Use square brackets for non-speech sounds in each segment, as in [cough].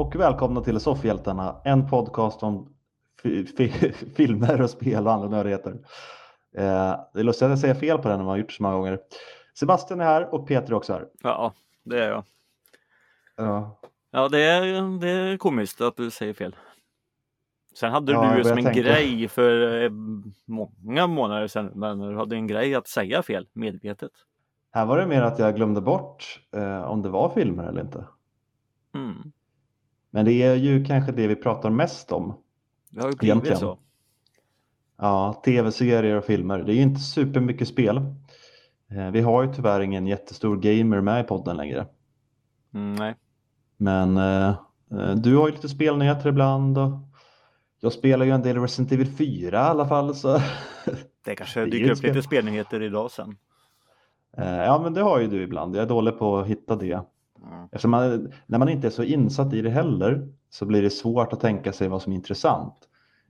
Och välkomna till Soffhjältarna, en podcast om fi fi [laughs] filmer och spel och andra nördigheter. Eh, det är lustigt att jag säger fel på den när man har gjort det så många gånger. Sebastian är här och Peter är också här. Ja, det är jag. Ja, Ja, det är, det är komiskt att du säger fel. Sen hade Ja, du ju som en tänka. grej för eh, många månader sedan, men du hade en grej att säga fel medvetet. här var det mer att jag glömde bort eh, om det var filmer eller inte. Mm. Men det är ju kanske det vi pratar mest om. Det har ju blivit Egentligen. så. Ja, tv-serier och filmer. Det är ju inte supermycket spel. Eh, vi har ju tyvärr ingen jättestor gamer med i podden längre. Mm, nej. Men eh, eh, du har ju lite spelnyheter ibland och jag spelar ju en del Resident Evil 4 i alla fall. Så, [laughs] Det kanske Det dyker ett upp spel. lite spelnyheter idag sen. eh, ja, men det har ju du ibland. Jag är dålig på att hitta det. Mm. Eftersom man, när man inte är så insatt i det heller så blir det svårt att tänka sig vad som är intressant.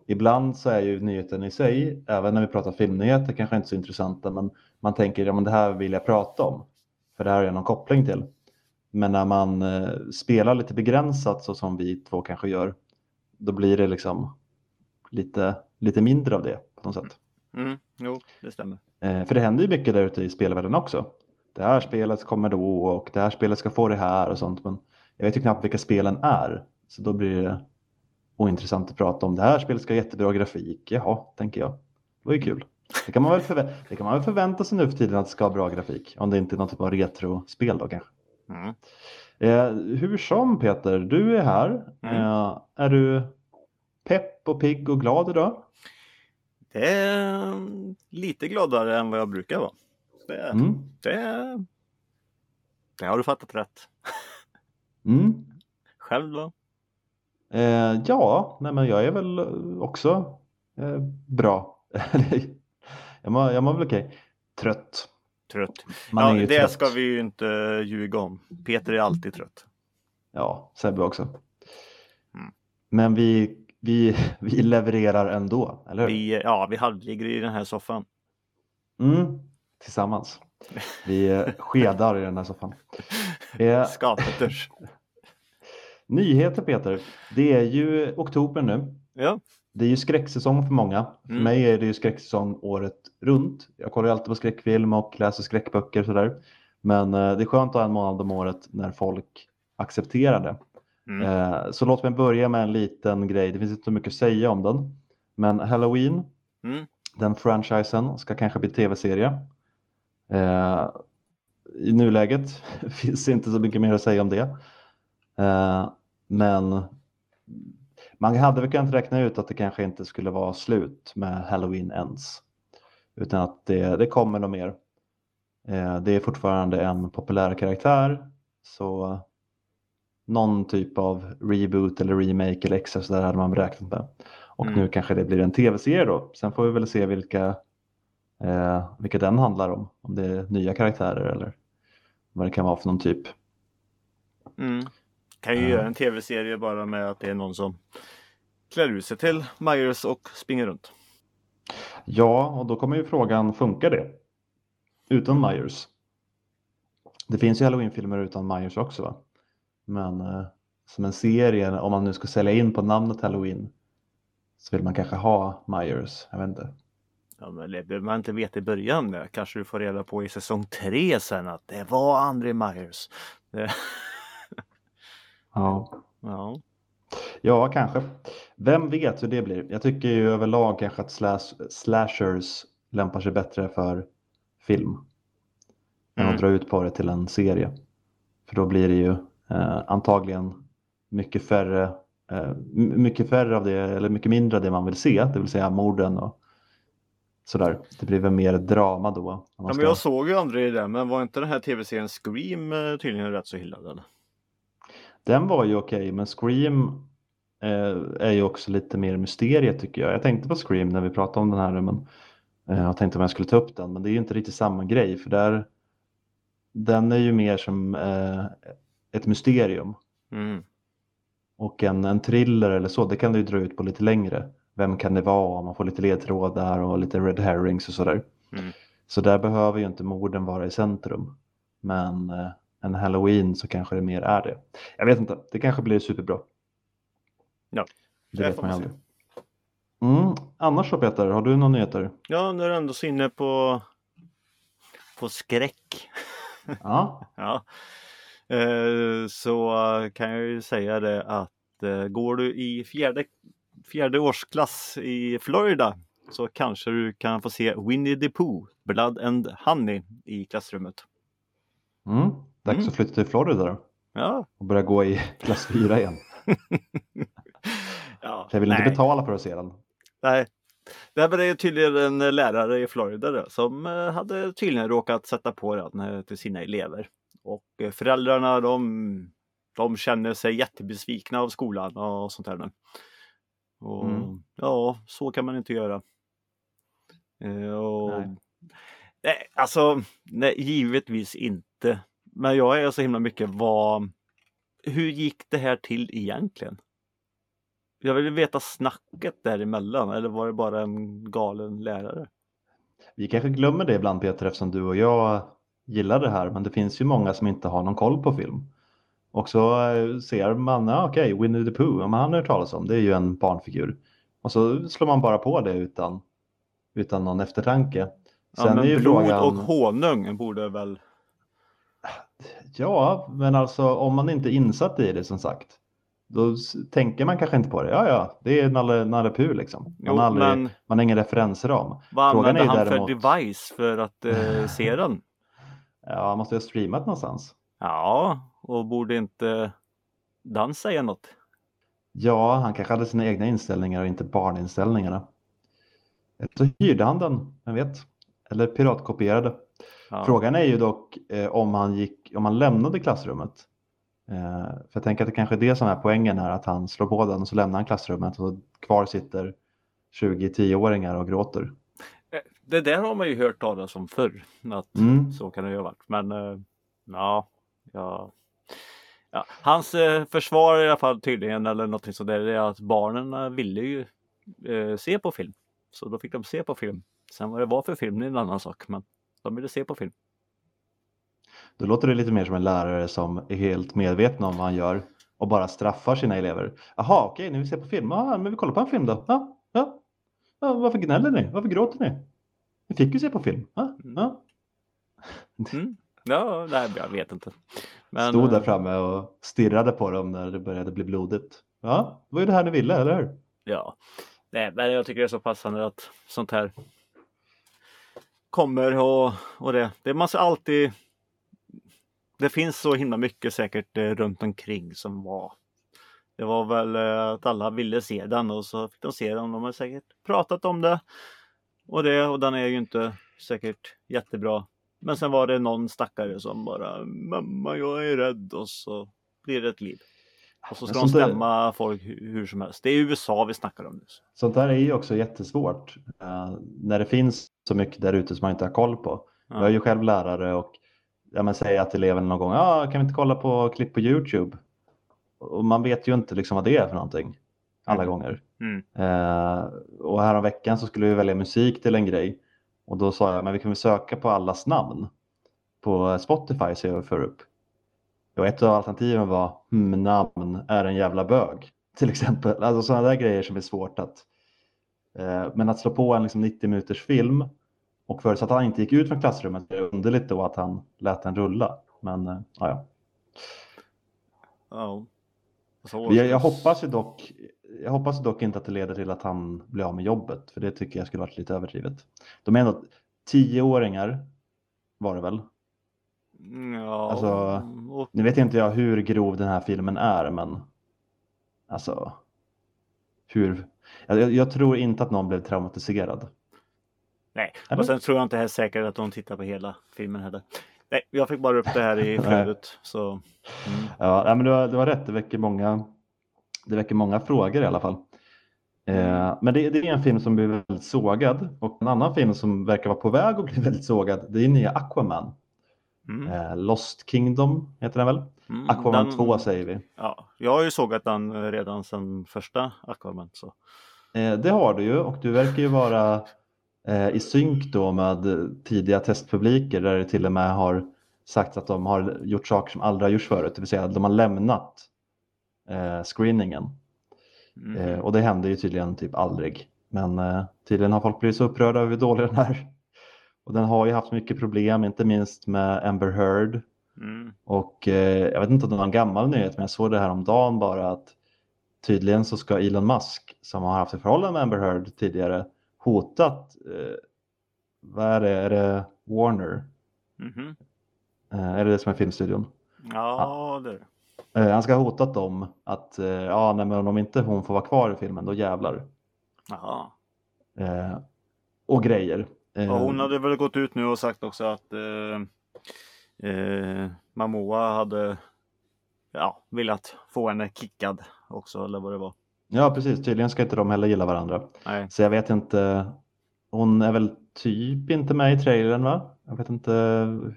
Ibland så är ju nyheten i sig, även när vi pratar filmnyheter, kanske inte så intressanta, men man tänker ja, men det här vill jag prata om, för det här har jag någon koppling till. Men när man eh, spelar lite begränsat så som vi två kanske gör, då blir det liksom lite, lite mindre av det på något sätt. Mm. Jo, det stämmer. Eh, för det händer ju mycket där ute i spelvärlden också. Det här spelet kommer då och det här spelet ska få det här och sånt. Men jag vet ju knappt vilka spelen är. Så då blir det ointressant att prata om. Det här spelet ska ha jättebra grafik. Jaha, tänker jag. Det var ju kul. Det kan man väl, förvä- det kan man väl förvänta sig nu för tiden att det ska ha bra grafik. Om det inte är något typ av retrospel då kanske. Mm. Eh, hur som Peter, du är här. Mm. Eh, är du pepp och pigg och glad idag? Det är mm, lite gladare än vad jag brukar vara. Det, Mm. det, det har du fattat rätt. Mm. Själv då? Eh, ja, nej men jag är väl också eh, bra. [laughs] jag, mår, jag mår väl okej. Trött. Trött. Man ja, det trött. ska vi ju inte ljuga om. Peter är alltid trött. Ja, Sebbe också. Mm. Men vi, vi, [laughs] vi levererar ändå, eller hur? Vi, ja, vi halvligger i den här soffan. Mm, tillsammans. Vi eh, skedar i den här soffan. Eh, Skapeters. [laughs] nyheter Peter. Det är ju oktober nu. Ja. Det är ju skräcksäsong för många. För Mm. mig är det ju skräcksäsong året runt. Jag kollar alltid på skräckfilm och läser skräckböcker och sådär. Men eh, det är skönt att ha en månad om året när folk accepterar det. Mm. Eh, så låt mig börja med en liten grej. Det finns inte så mycket att säga om den. Men Halloween, Mm. den franchisen, ska kanske bli tv-serie. Eh, I nuläget [laughs] finns inte så mycket mer att säga om det. Eh, men man hade väl kunnat räkna ut att det kanske inte skulle vara slut med Halloween ens. Utan att det, det kommer nog mer. Eh, det är fortfarande en populär karaktär. Så någon typ av reboot eller remake eller extra så där hade man räknat med. Och Mm. nu kanske det blir en tv-serie då. Sen får vi väl se vilka, eh, vilka den handlar om. Om det är nya karaktärer eller vad det kan vara för någon typ. Mm. Kan ju Ja. göra en tv-serie bara med att det är någon som klär ut sig till Myers och springer runt. Ja, och då kommer ju frågan, funkar det? Utan Myers? Det finns ju Halloween-filmer utan Myers också va? Men eh, som en serie, om man nu ska sälja in på namnet Halloween så vill man kanske ha Myers, jag vet inte. Ja, men det behöver man inte veta i början. Det kanske du får reda på i säsong tre sen att det var André Myers. Det, [laughs] Ja. ja. ja, kanske. Vem vet hur det blir? Jag tycker ju överlag kanske att slash, slashers lämpar sig bättre för film. Än Mm. att dra ut på det till en serie. För då blir det ju eh, antagligen mycket färre, eh, mycket färre av det, eller mycket mindre av det man vill se, det vill säga morden och sådär. Det blir väl mer drama då. ja, men ska- jag såg ju André i den, men var inte den här tv-serien Scream eh, tydligen rätt så hyllad? Eller? Den var ju okej, men Scream eh, är ju också lite mer mysterie tycker jag. Jag tänkte på Scream när vi pratade om den här, men eh, jag tänkte om jag skulle ta upp den, men det är ju inte riktigt samma grej, för där, den är ju mer som eh, ett mysterium. Mm. Och en, en thriller eller så, det kan du ju dra ut på lite längre. Vem kan det vara? Man får lite ledtrådar och lite red herrings och sådär. Mm. Så där behöver ju inte morden vara i centrum. Men eh, en halloween så kanske det mer är det. Jag vet inte, det kanske blir superbra. Ja, det vet man ju aldrig. Mm. Annars då Peter, har du några nyheter? Ja, nu är du ändå så inne på, på skräck. [laughs] Ja, Ja. Eh, Så kan jag ju säga det att eh, går du i fjärde, fjärde årsklass i Florida så kanske du kan få se Winnie the Pooh, Blood and Honey i klassrummet. mm. dags Mm. att flytta till Florida då Ja, och börja gå i [laughs] klass 4 igen. [laughs] ja. Jag vill nej. inte betala för att se den. Nej. Det här var det tydligen en lärare i Florida då, som eh, hade tydligen råkat sätta på den eh, till sina elever. Och eh, föräldrarna de, de känner sig jättebesvikna av skolan och sånt nu. Och, Mm. Ja, så kan man inte göra. Eh, Och, Nej. nej. alltså, nej, givetvis inte. Men jag är så himla mycket vad... Hur gick det här till egentligen? Jag vill veta snacket däremellan eller var det bara en galen lärare? Vi kanske glömmer det ibland Peter eftersom du och jag gillar det här men det finns ju många som inte har någon koll på film. Och så eh, ser man, ja, okej, Winnie the Pooh, ja, men han har hört talas om, det är ju en barnfigur. Och så slår man bara på det utan, utan någon eftertanke. Ja, Sen men är ju blod frågan, och honung borde väl... ja, men alltså om man inte är insatt i det som sagt, då tänker man kanske inte på det. Ja, ja, det är Nalle, Nalle Puh liksom. Man, Jo, har aldrig, men man har ingen referensram. vad frågan är använde han däremot- för device för att eh, se den? [laughs] Ja, man måste ju ha streamat någonstans. Ja, och borde inte den säga något? Ja, han kanske hade sina egna inställningar och inte barninställningarna. Eller så hyrde han den, vem vet? Eller piratkopierade. Ja. Frågan är ju dock eh, om, han gick, om han lämnade klassrummet. Eh, för jag tänker att det kanske är det som är poängen här, att han slår på den och så lämnar han klassrummet och kvar sitter 20-10-åringar och gråter. Eh, Det där har man ju hört talas om förr. Att Mm. Så kan det ju ha varit. Men eh, ja, ja. ja. Hans eh, försvar i alla fall tydligen eller någonting sådär är att barnen eh, ville ju eh, se på film. Så då fick de se på film. Sen vad det var för film är en annan sak. Men de ville se på film. Då låter det lite mer som en lärare som är helt medveten om vad han gör och bara straffar sina elever. Jaha, okej, ni vill se på film? Ja, men vi kollar på en film då. Ja, ja. ja varför gnäller ni? Varför gråter ni? Ni fick ju se på film. Ja, ja. Mm. Ja, nej, jag vet inte. Men, Stod där eh, framme och stirrade på dem när det började bli blodigt. Ja, det var ju det här ni ville, eller hur? Ja, nej, men jag tycker det är så passande att sånt här kommer och, och det. Det måste alltid. Det finns så himla mycket säkert eh, runt omkring som var. Det var väl eh, att alla ville se den och så fick de se den. De har säkert pratat om det och det och den är ju inte säkert jättebra. Men sen var det någon stackare som bara mamma jag är rädd och så blir det ett liv. Och så ska de sånt där- stämma folk hu- hur som helst. Det är USA vi snackar om nu. Sånt där är ju också jättesvårt eh, när det finns så mycket där ute som man inte har koll på. Ja. Jag är ju själv lärare och ja, men säger till eleverna någon gång, ah, kan vi inte kolla på klipp på Youtube? Och man vet ju inte liksom vad det är för någonting alla Mm. gånger. Mm. Eh, och här veckan så skulle vi välja musik till en grej och då sa jag, men vi kan väl söka på allas namn på Spotify ser jag för upp. Och ett av alternativen var, hmm, namn är en jävla bög [laughs] till exempel. Alltså sådana där grejer som är svårt att eh, men att slå på en liksom 90 minuters film och förutsatt att han inte gick ut från klassrummet är det underligt då att han lät den rulla. Men eh, ja, ja. Jag, jag, hoppas ju dock, jag hoppas dock inte att det leder till att han blir av med jobbet, för det tycker jag skulle varit lite överdrivet. De är ändå tioåringar var det väl? Ja, Alltså, och, Nu vet inte jag hur grov den här filmen är, men alltså hur? Jag, jag tror inte att någon blev traumatiserad. nej. Eller? och sen tror jag inte här säkert att de tittar på hela filmen heller. Nej, jag fick bara upp det här i [laughs] flödet. Så, mm. Ja, men du har, du har rätt, det väcker många, det väcker många frågor i alla fall. Eh, men det, det är en film som blir väldigt sågad och en annan film som verkar vara på väg att bli [laughs] väldigt sågad, det är nya Aquaman. Mm. Eh, Lost Kingdom heter den väl? Mm. Aquaman Den- 2 säger vi. Ja, jag har ju sågat den eh, redan sedan första Aquaman. Så. Eh, det har du ju och du verkar ju vara eh, i synk då med tidiga testpubliker där det till och med har sagt att de har gjort saker som aldrig har gjorts förut, det vill säga att de har lämnat eh, screeningen. Mm. Eh, och det händer ju tydligen typ aldrig. Men eh, tydligen har folk blivit så upprörda över hur dålig den är. Och den har ju haft mycket problem, inte minst med Amber Heard. Mm. Och eh, jag vet inte om det var en gammal nyhet, men jag såg det här om dagen bara att tydligen så ska Elon Musk, som har haft ett förhållande med Amber Heard tidigare, hotat, eh, vad är det, är det Warner? Mhm. Eh, är det det som är filmstudion? Ja, det är det. Eh, han ska ha hotat dem att eh, ja, nej, men om inte hon får vara kvar i filmen, då jävlar. Jaha. Eh, och grejer. Ja, hon hade väl gått ut nu och sagt också att eh, eh, Mamoa hade ja, velat få henne kickad också eller vad det var. Ja, precis. Tydligen ska inte de heller gilla varandra. Nej. Så jag vet inte. Hon är väl typ inte med i trailern, va? Jag vet inte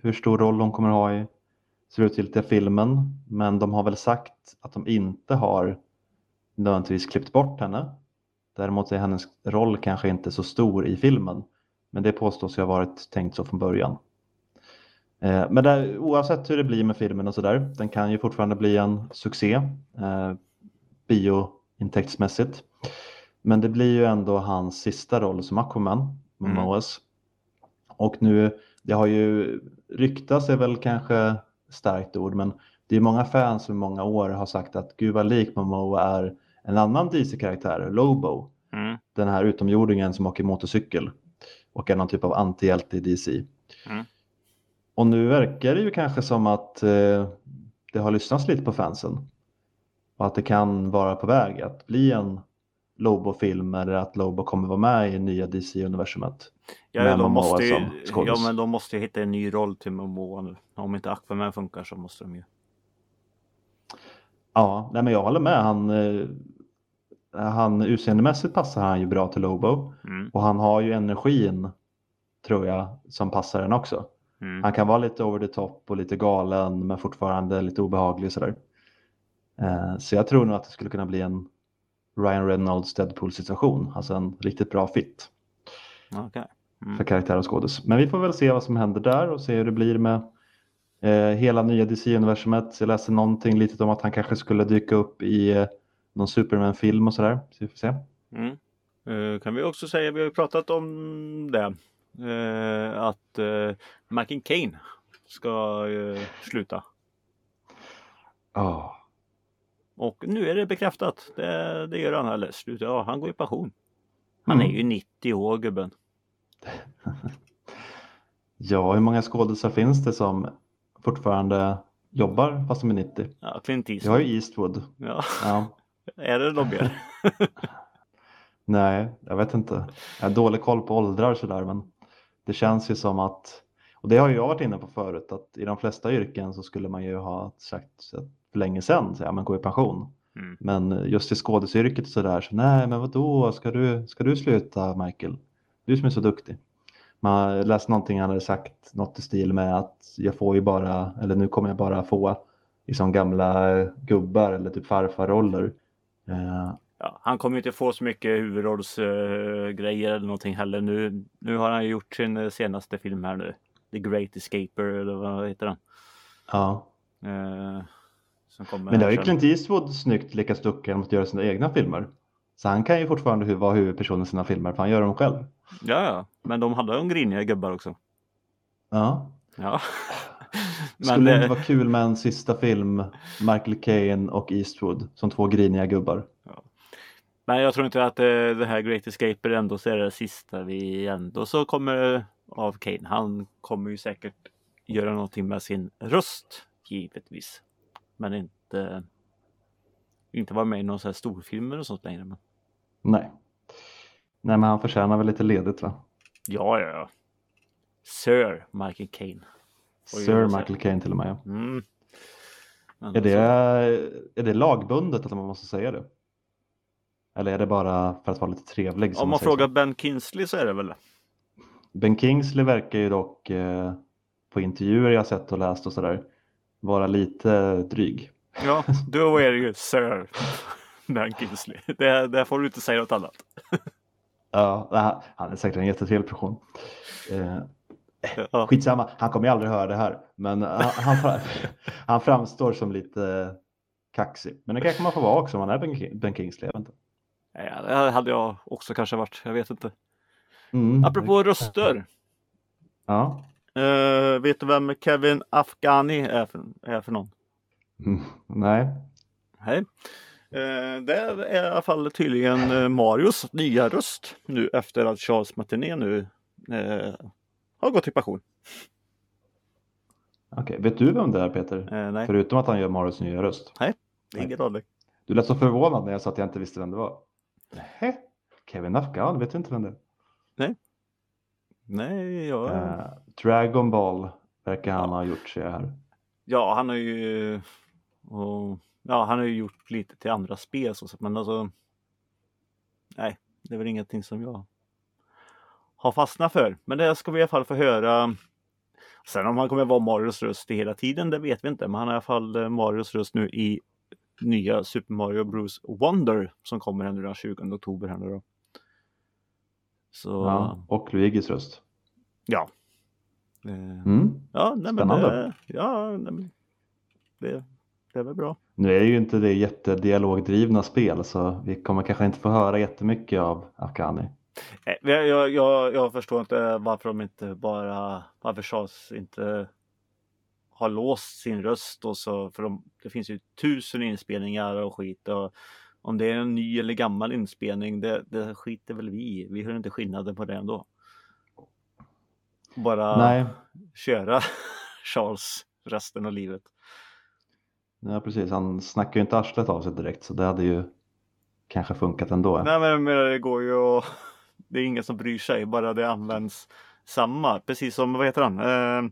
hur stor roll hon kommer ha i slutgiltiga filmen. Men de har väl sagt att de inte har nödvändigtvis klippt bort henne. Däremot är hennes roll kanske inte så stor i filmen. Men det påstås ju ha varit tänkt så från början. Eh, Men där, oavsett hur det blir med filmen och sådär, den kan ju fortfarande bli en succé eh, biointäktsmässigt. Men det blir ju ändå hans sista roll som Aquaman, Momoas. Och nu, det har ju ryktats är väl kanske starkt ord, men det är många fans som i många år har sagt att gud vad lik Momoa är en annan DC-karaktär, Lobo. Mm. Den här utomjordingen som åker motorcykel och är någon typ av antihjälte i DC. Mm. Och nu verkar det ju kanske som att eh, det har lyssnats lite på fansen. Och att det kan vara på väg att bli en Lobo-film eller att Lobo kommer vara med i nya DC-universumet. Ja, Med de måste ju, ja, men de måste ju hitta en ny roll till Momoa nu. Om inte Aquaman funkar så måste de ju. Ja, nej men jag håller med. Han, eh, han utseendemässigt passar han ju bra till Lobo Mm. och han har ju energin tror jag som passar den också. Mm. Han kan vara lite over the top och lite galen men fortfarande lite obehaglig sådär. Eh, Så jag tror nog att det skulle kunna bli en Ryan Reynolds Deadpool situation, alltså en riktigt bra fit Okej. Mm. för karaktär och skådis. Men vi får väl se vad som händer där och se hur det blir med eh, hela nya DC-universumet. Jag läste någonting litet om att han kanske skulle dyka upp i eh, någon Superman-film och sådär. Så vi får se. Mm. Eh, kan vi också säga, vi har ju pratat om det, eh, att uh, Michael Caine ska eh, sluta. Ja, Och nu är det bekräftat. Det, det gör han. Eller ja, han går i pension. Han är Mm. ju 90 år gubben. [laughs] Ja, hur många skådisar finns det som fortfarande jobbar fast de är 90? Ja, Clint Eastwood. har ju Eastwood. Ja. Ja. [laughs] Är det någon mer? [laughs] Nej, jag vet inte. Jag har dålig koll på åldrar sådär, men det känns ju som att, och det har ju jag varit inne på förut, att i de flesta yrken så skulle man ju ha sagt för länge sedan, så ja, men gå i pension. Mm. Men just i skådisyrket och sådär, så nej, men vadå, ska du, ska du sluta Michael? Du som är så duktig. Man läste någonting han hade sagt, något i stil med att jag får ju bara, eller nu kommer jag bara få liksom gamla eh, gubbar eller typ farfarroller. Eh, Ja, han kommer inte få så mycket huvudrollsgrejer eller någonting heller. Nu, nu har han gjort sin eh, senaste film här nu. The Great Escaper eller vad heter den? ja. Eh, som kommer Men det har ju Clint Eastwood snyggt lyckats ducka genom att göra sina egna filmer. Så han kan ju fortfarande vara huvudperson i sina filmer, för han gör dem själv. Ja, ja, men de hade ju griniga gubbar också. Ja. Ja. [laughs] Skulle men det inte vara kul med en sista film, Michael Caine och Eastwood, som två griniga gubbar? men jag tror inte att eh, det här Great Escaper ändå så är det sista vi ändå så kommer av Kane. Han kommer ju säkert göra någonting med sin röst givetvis. Men inte inte vara med i någon så här storfilmer och sånt längre. Men... Nej. Nej, men han förtjänar väl lite ledigt va? Ja, ja, ja. Sir Michael Caine. Sir. Michael Caine till och med. Ja. Mm. Är, det, är det lagbundet att man måste säga det? Eller är det bara för att vara lite trevlig? som Om man säger frågar så? Ben Kingsley så är det väl det. Ben Kingsley verkar ju dock eh, på intervjuer jag sett och läst och sådär vara lite dryg. Ja, då är det ju Sir Ben Kingsley. Det, där får du inte säga något annat. Ja, det han är säkert en jättetrevlig person. Eh, Ja. Skitsamma, han kommer ju aldrig höra det här. Men han, han, fra- [laughs] han framstår som lite kaxig. Men det kanske man får vara också om man är ben Kingsley. Jag vet inte. Ja, det hade jag också kanske varit. Jag vet inte. Mm. Apropå röster. Ja. Eh, vet du vem Kevin Afghani är för, är för någon? Mm. [laughs] Nej. Nej. Eh, det är i alla fall tydligen eh, Marios nya röst nu efter att Charles Martinet nu har gått i pension. Okej, vet du vem det är Peter? Nej, Förutom att han gör Marios nya röst. det är ingen aning. Du lät så förvånad när jag sa att jag inte visste vem det var. Nähä? Kevin Afghan, vet du inte vem det är? Nej, jag... Dragon Ball verkar han ha gjort, jag här. Ja, han har ju och, ja, han har ju gjort lite till andra spel så, men alltså. Nej, det är väl ingenting som jag har fastnat för. Men det ska vi i alla fall få höra. Sen om han kommer vara Marios röst hela tiden, det vet vi inte. Men han är i alla fall eh, Marios röst nu i nya Super Mario Bros Wonder som kommer nu den 20 oktober här nu då. Så Ja, och Luigis röst. ja. Eh, Mm. Ja, nej, men Spännande. det, ja, nej, men det, det är väl bra. Nu är ju inte det jättedialogdrivna spel så vi kommer kanske inte få höra jättemycket av Afghani. Jag, jag, jag, jag förstår inte varför de inte bara, varför Charles inte har låst sin röst och så, för de, det finns ju tusen inspelningar och skit och om det är en ny eller gammal inspelning, det, det skiter väl vi i. Vi hör inte skillnaden på det ändå. Bara Nej, köra [laughs] Charles resten av livet. ja, precis. Han snackar ju inte arslet av sig direkt så det hade ju kanske funkat ändå. Nej men menar, det går ju att... Det är ingen som bryr sig, bara det används samma. Precis som, vad heter han? Eh,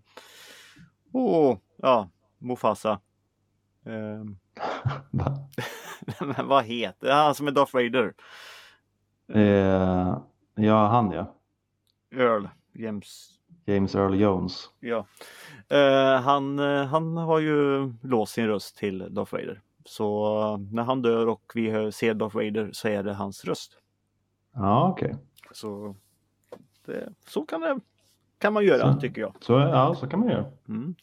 oh, ja, Mufasa. Eh, [laughs] Va? men [laughs] vad heter han som är Darth Vader? Eh, ja, han ja. Earl James. James Earl Jones. Ja. Eh, han, eh, han har ju låst sin röst till Darth Vader. Så eh, när han dör och vi hör- ser Darth Vader så är det hans röst. Ja, okej. Så det, så kan, det, kan man göra Så. tycker jag. Så, ja, så kan man göra. Mm.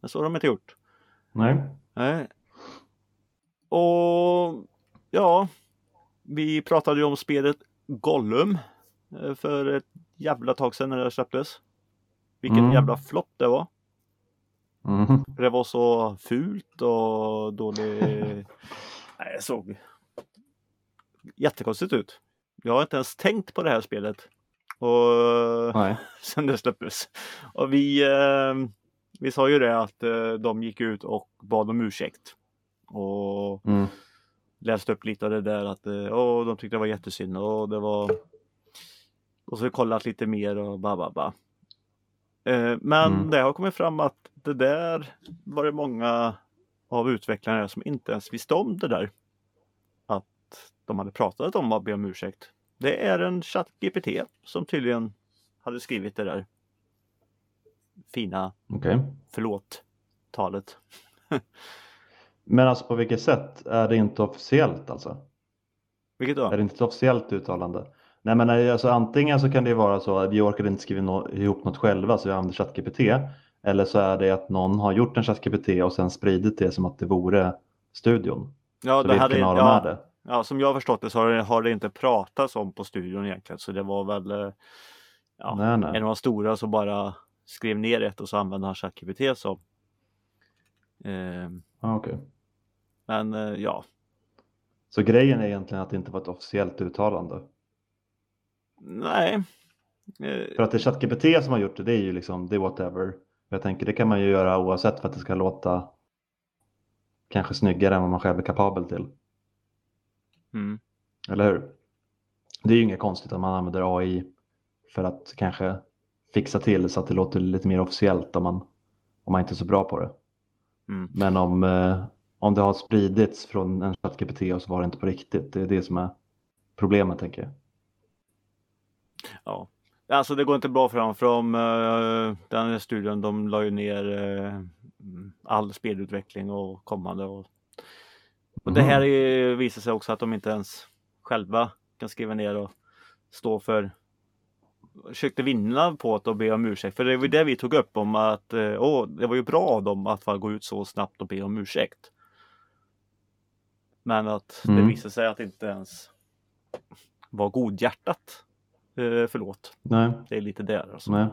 Men så har de inte gjort. Nej. Nej. Och ja, vi pratade ju om spelet Gollum eh, för ett jävla tag sedan när det släpptes. Vilken Mm. jävla flopp det var. Mhm. Det var så fult och dålig... [laughs] Nej, det såg jättekonstigt ut. Jag har inte ens tänkt på det här spelet. Och Nej. [laughs] sen det släpptes. Och vi, eh, vi sa ju det att eh, de gick ut och bad om ursäkt. Och Mm. läste upp lite av det där att eh, åh, de tyckte det var jättesynd och det var och så kollat lite mer och ba ba ba. Eh, men Mm. det har kommit fram att det där var det många av utvecklarna som inte ens visste om det där. Att de hade pratat om att be om ursäkt. Det är en ChatGPT som tydligen hade skrivit det där fina Okej. förlåt-talet. [laughs] Men alltså på vilket sätt? Är det inte officiellt alltså? Vilket då? Är det inte ett officiellt uttalande? Nej men eh, alltså, antingen så kan det vara så att vi orkade inte skriva nå- ihop något själva så vi använder ChatGPT. Eller så är det att någon har gjort en ChatGPT och sen spridit det som att det vore studion. Ja, Så det hade, av ja, det? Ja, som jag har förstått det så har det, har det inte pratats om på studion egentligen. Så det var väl eh, ja, Nej, nej. en av de stora som bara skrev ner ett och så använde han ChatGPT som. Eh, Ah, okej. men eh, ja, Så grejen är egentligen att det inte var ett officiellt uttalande. Nej. Eh, För att det är ChatGPT som har gjort det, det är ju liksom, det är whatever. Jag tänker det kan man ju göra oavsett för att det ska låta kanske snyggare än vad man själv är kapabel till. mm, Eller hur? Det är ju inget konstigt att man använder AI för att kanske fixa till så att det låter lite mer officiellt om man, om man inte är så bra på det. mm. Men om, eh, om det har spridits från en ChatGPT och så var det inte på riktigt, det är det som är problemet tänker jag. Ja. Alltså det går inte bra för dem. För de, eh, den här studion de la ju ner eh, mm, all spelutveckling och kommande. Och, och det Mhm. här är, visar sig också att de inte ens själva kan skriva ner och stå för försökte vinna på att be om ursäkt. För det var det vi tog upp om att eh, åh, det var ju bra av dem att gå ut så snabbt och be om ursäkt. Men att det Mm. visade sig att det inte ens var godhjärtat. Eh, förlåt, Nej, det är lite där alltså. nej.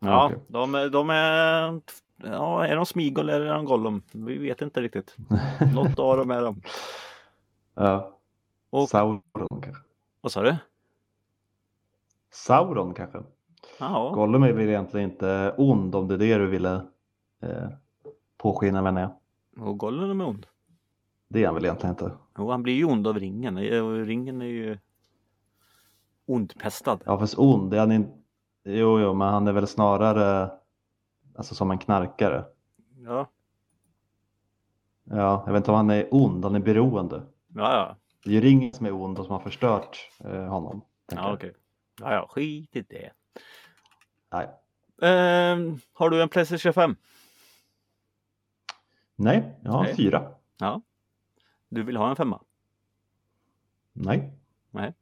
Ja, okej. de, är- de är... Ja, är de Smigol eller är de Gollum? Vi vet inte riktigt. [laughs] Något av dem är de. Ja. Och- Sauron kanske. Vad sa du? Sauron kanske. Ja, Gollum är väl egentligen inte ond om det är det du ville eh, påskina vem är. och Gollum är ond. Det är han väl egentligen inte. Jo, han blir ju ond av ringen. Eh, Ringen är ju ondpestad. Ja fast ond, är han in... jo, jo men han är väl snarare alltså som en knarkare. Ja, Ja, jag vet inte om han är ond, han är beroende. ja, ja. Det är ju ringen som är ond och som har förstört eh, honom. Ja, okej. Ja, ja, skit i det. Nej. Ehm, har du en Playstation 5? Nej, jag har Nej. fyra. Ja. Du vill ha en femma? Nej. Nej.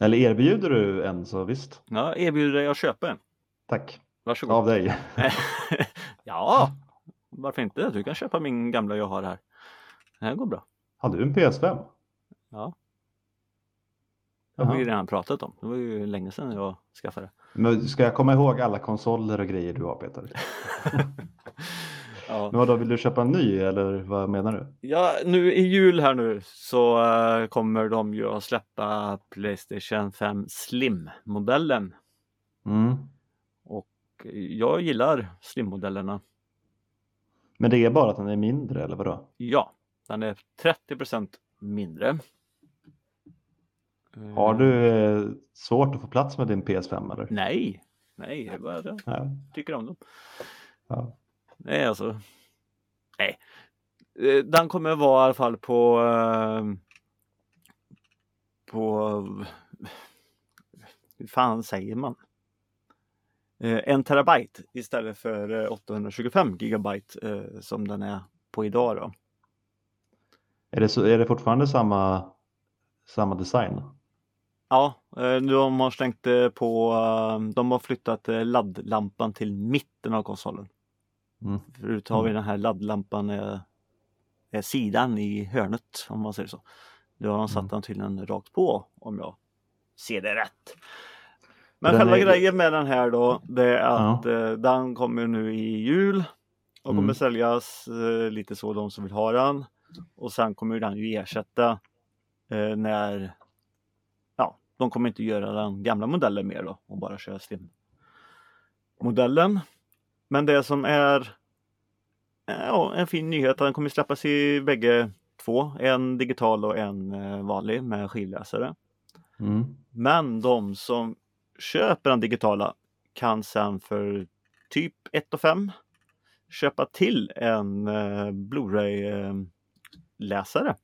Eller erbjuder du en så visst. Ja, erbjuder dig att köpa en. Tack. Varsågod. Av dig. [laughs] ja, varför inte? Du kan köpa min gamla jag har här. Det här går bra. Har du en PS5? Ja. Det har vi ju redan pratat om. Det var ju länge sedan jag skaffade. Men ska jag komma ihåg alla konsoler och grejer du har Peter? [laughs] Ja. Men vadå, vill du köpa en ny eller vad menar du? ja, nu i jul här nu så eh, kommer de ju att släppa Playstation 5 Slim-modellen. Mm. Jag gillar Slim-modellerna. Men det är bara att den är mindre eller vadå? Ja, den är 30% mindre. Har du eh, svårt att få plats med din PS5 eller? Nej, nej, jag bara Ja. tycker om dem. Ja. Nej, alltså. Nej. Eh, Den kommer vara i alla fall på eh, på hur fan säger man? Eh, En terabyte istället för eh, 825 gigabyte eh, som den är på idag då. Är, det så, är det fortfarande samma, samma design? Ja, de har slängt på, eh, de har flyttat laddlampan till mitten av konsolen. Mm. Förut har vi Mm. den här laddlampan eh, sidan i hörnet om man säger så. Nu har de satt Mm. den tydligen rakt på om jag ser det rätt. Men Den själva är- grejen med den här då det är Ja. att eh, den kommer nu i jul och kommer Mm. säljas eh, lite så de som vill ha den. Och sen kommer den ju ersätta eh, när ja, de kommer inte göra den gamla modellen mer då och bara köra Slim modellen. Men det som är eh, ja, en fin nyhet, den kommer släppas i bägge två, en digital och en eh, vanlig med skivläsare. Mm. Men de som köper den digitala kan sen för typ 1 5 köpa till en eh, Blu-ray läsare.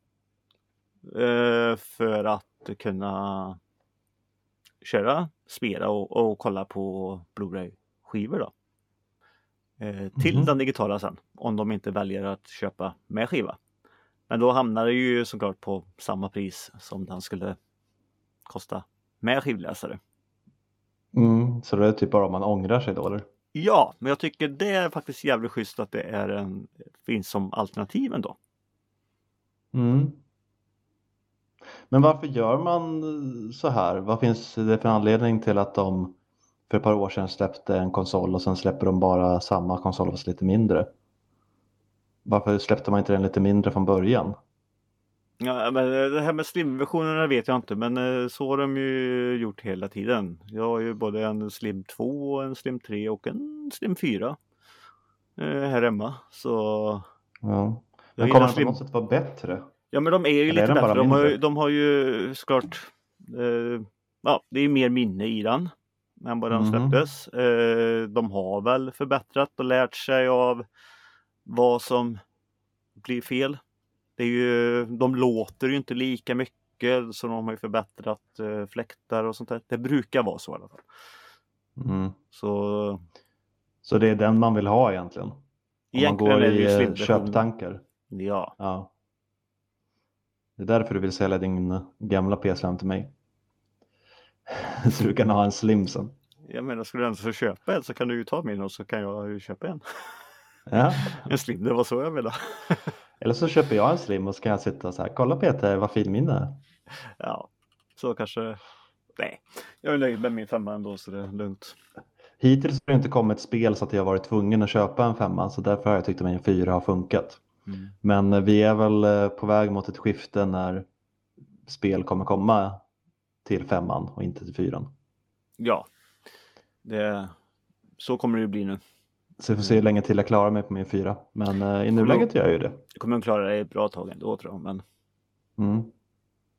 Eh, för att kunna köra, spela och, och kolla på Blu-ray skivor då. Eh, till Mhm. den digitala sen om de inte väljer att köpa med skiva. Men då hamnar det ju såklart på samma pris som den skulle kosta med skivläsare. Mm. Så det är typ bara om man ångrar sig då eller? Ja, men jag tycker det är faktiskt jävligt schysst att det är en, finns som alternativ ändå. Mm. Men varför gör man så här? Vad finns det för anledning till att de för ett par år sedan släppte en konsol och sen släpper de bara samma konsol fast lite mindre? Varför släppte man inte den lite mindre från början? Ja, men det här med slim-versionerna vet jag inte, men eh, så har de ju gjort hela tiden. Jag har ju både en Slim 2, en Slim 3 och en Slim 4 eh, här hemma. Så Ja. Men kommer den på något sätt vara bättre? Ja, men de är ju Eller är lite bara bättre. De har, de har ju såklart, eh, ja, det är mer minne i den än vad den släpptes. Eh, de har väl förbättrat och lärt sig av vad som blir fel. Det är ju, de låter ju inte lika mycket så de har ju förbättrat eh, fläktar och sånt där. Det brukar vara så i alla fall. Mm. Så Så det är den man vill ha egentligen? Om man går i eh, köptankar? Ja, Ja. Det är därför du vill sälja din gamla PS5 till mig. [laughs] så du kan ha en slim sen. Jag menar, skulle du ens få köpa en så kan du ju ta min och så kan jag ju köpa en. [laughs] Ja. En slim, det var så jag menade. [laughs] Eller så köper jag en slim och så kan jag sitta så här, kolla Peter vad fin min är. Ja, så kanske. Nej, jag är nöjd med min femma ändå så det är lugnt. Hittills har det inte kommit spel så att jag varit tvungen att köpa en femma så därför har jag tyckt att min fyra har funkat. Mm. Men eh, vi är väl eh, på väg mot ett skifte när spel kommer komma till femman och inte till fyran. Ja, det, så kommer det ju bli nu. Så vi får se hur länge till jag klarar mig på min fyra. Men eh, i nuläget gör jag ju det. Jag kommer att klara det ett bra tag ändå tror jag. Men, Mm.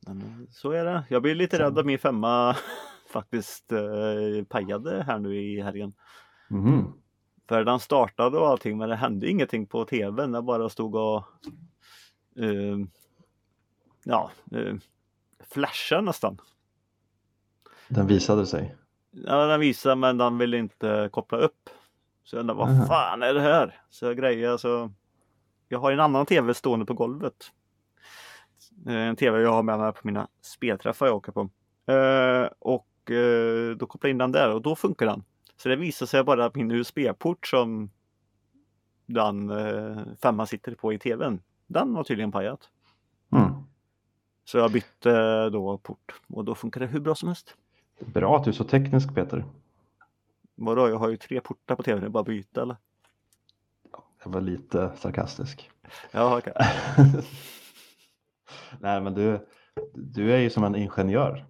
men så är det. Jag blir lite Så. rädd att min femma [laughs] faktiskt eh, pajade här nu i helgen. Mhm. För den startade och allting men det hände ingenting på tvn. Jag bara stod och eh, ja, eh, flashade nästan. Den visade sig. Ja, den visade men den ville inte koppla upp. Så jag undrade, vad fan är det här? Så jag grejade så Jag har en annan tv stående på golvet. Eh, En tv jag har med mig på mina spelträffar jag åker på. Eh, och eh, då kopplar jag in den där och då funkar den. Så det visar sig bara att min USB-port som den femman sitter på i tvn. Den har tydligen pajat. Mm. Så jag bytte då port och då funkar det hur bra som helst. Bra att du är så teknisk Peter. Vadå, jag har ju tre portar på tvn, det är bara att byta eller? Jag var lite sarkastisk. Ja, okej. [laughs] Nej men du, du är ju som en ingenjör.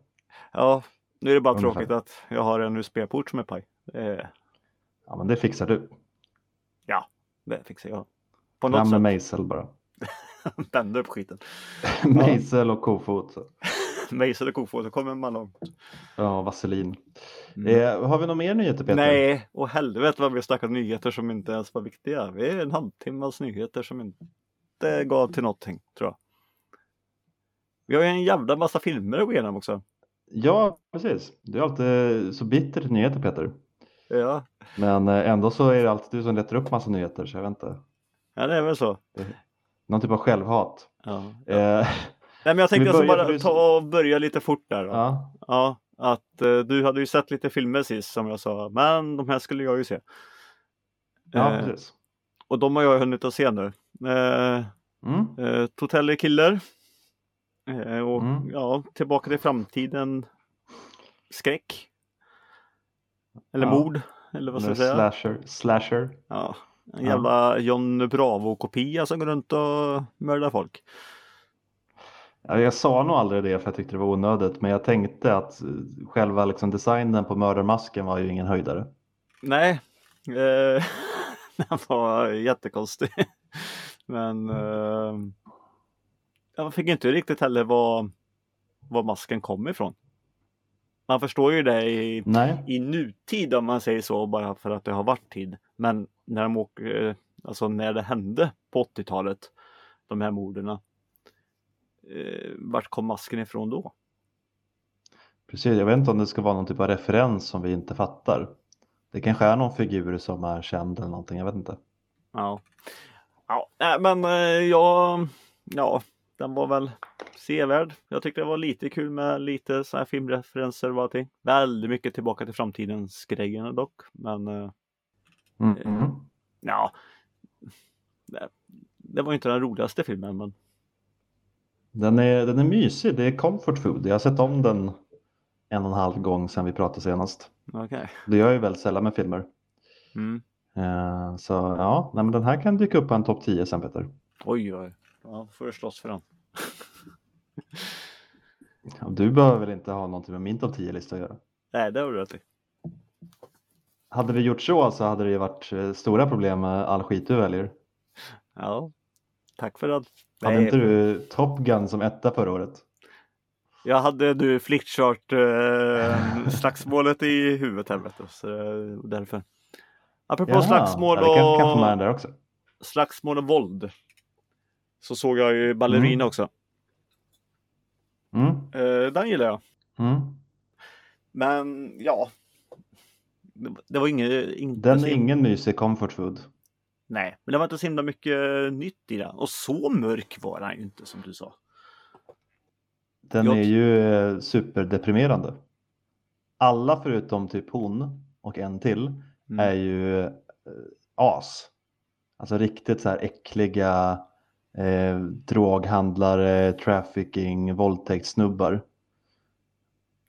Ja, nu är det bara Ungefär. tråkigt att jag har en USB-port som är paj. Det, Ja men det fixar du. det fixar jag. På Fram något med sätt mejsel bara. [laughs] vänder upp skiten. [laughs] mejsel och kofot. Mejsel och kofot, så kommer man långt. Ja, vaselin. Mm. Eh, har vi några mer nyheter Peter? Nej, och helvete vad vi har snackat nyheter som inte ens var viktiga. Vi är en halvtimmas nyheter som inte gav till någonting, tror jag. Vi har ju en jävla massa filmer att gå igenom också. Ja, precis. Du är alltid så bitter till nyheter Peter. Ja, Men eh, ändå så är det alltid du som letar upp massa nyheter så jag vet inte. ja det är väl så. Någon typ av självhat. Ja. Eh, Nej, men jag tänkte alltså bara ta och börja lite fort där. Då. ja. Ja, att eh, du hade ju sett lite filmer sist som jag sa, men de här skulle jag ju se. ja, Eh, precis. och de har jag hunnit att se nu. Eh, Mm. eh, Totally Killer. Eh, och Mm. ja, Tillbaka till framtiden. Skräck. Eller Ja. mord. Eller vad ska jag säga? slasher. slasher. Ja, en jävla John Bravo-kopia som går runt och mördar folk. Ja, jag sa nog aldrig det för jag tyckte det var onödigt men jag tänkte att eh, själva liksom designen på mördarmasken var ju ingen höjdare. Nej, eh, [laughs] den var jättekonstig. [laughs] Men eh, jag fick inte riktigt heller var, var masken kom ifrån. Man förstår ju det i, Nej, i nutid om man säger så bara för att det har varit tid. Men när de åker, eh, alltså när det hände på 80-talet, de här morden. Eh, vart kom masken ifrån då? precis. Jag vet inte om det ska vara någon typ av referens som vi inte fattar. Det kanske är någon figur som är känd eller någonting, jag vet inte. Ja, ja men eh, jag, ja, den var väl sevärd. Jag tyckte det var lite kul med lite så här filmreferenser och allting. Väldigt mycket tillbaka till framtidens grejerna dock. Men eh, Mm. Mm. ja, det, det var inte den roligaste filmen. Men Den, är, den är mysig, det är comfort food. Jag har sett om den en och en halv gång sedan vi pratade senast. okej. Det gör jag ju väldigt sällan med filmer. Mm. Eh, så ja, nej, men den här kan dyka upp på en topp 10 sen Peter. Oj, oj. Ja, får du slåss för den. Ja, Du behöver väl inte ha någonting med min topp 10-lista att göra. Nej, det har du rätt i. Hade vi gjort så så hade det ju varit eh, stora problem med all skit du väljer. Ja, tack för det. Hade Nej, inte du Top Gun som etta förra året? Jag hade du flickchart eh, slagsmålet i huvudet här vet du. Så eh, därför. Apropå Jaha, slagsmål ja, vi kan, kan och slagsmål och våld. Så såg jag ju Ballerina Mm. också. Mm. Eh, den gillar jag. Mm. Men ja. Det, det var inget. Inte Den är ingen mysig comfort food. Nej, men det var inte så himla mycket nytt i den. Och så mörk var den ju inte som du sa. Den Jag- är ju eh, superdeprimerande. alla förutom typ hon och en till Mm. är ju eh, as. Alltså riktigt så här äckliga eh, droghandlare, trafficking, våldtäktssnubbar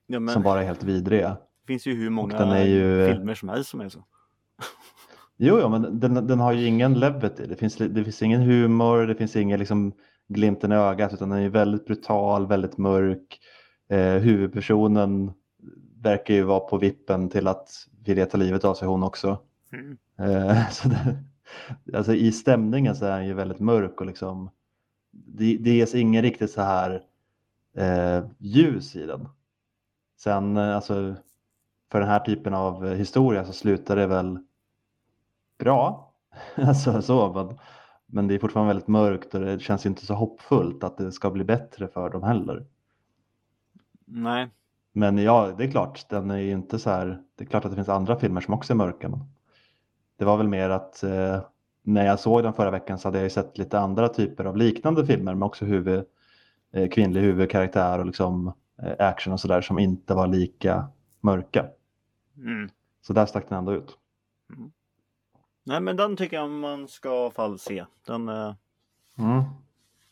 Ja, som bara är helt vidriga. det finns ju hur många ju- filmer som helst som är så. Jo, jo men den, den har ju ingen levity. Det finns, det finns ingen humor, det finns ingen liksom glimten i ögat utan den är väldigt brutal, väldigt mörk. Eh, huvudpersonen verkar ju vara på vippen till att vilja ta livet av sig hon också. Mm. Eh, [laughs] så det, alltså I stämningen så är den ju väldigt mörk och liksom det, det ges ingen riktigt så här eh, ljus i den. Sen eh, alltså för den här typen av historia så slutar det väl bra. [laughs] alltså så, men, men det är fortfarande väldigt mörkt och det känns inte så hoppfullt att det ska bli bättre för dem heller. Nej, Men ja, det är klart, den är inte så här. Det är klart att det finns andra filmer som också är mörka. Men det var väl mer att eh, när jag såg den förra veckan så hade jag ju sett lite andra typer av liknande filmer med också huvud, eh, kvinnlig huvudkaraktär och liksom eh, action och sådär som inte var lika mörka. mm. Så där stack den ändå ut. Nej men den tycker jag man ska i alla fall se. Den, eh, Mm.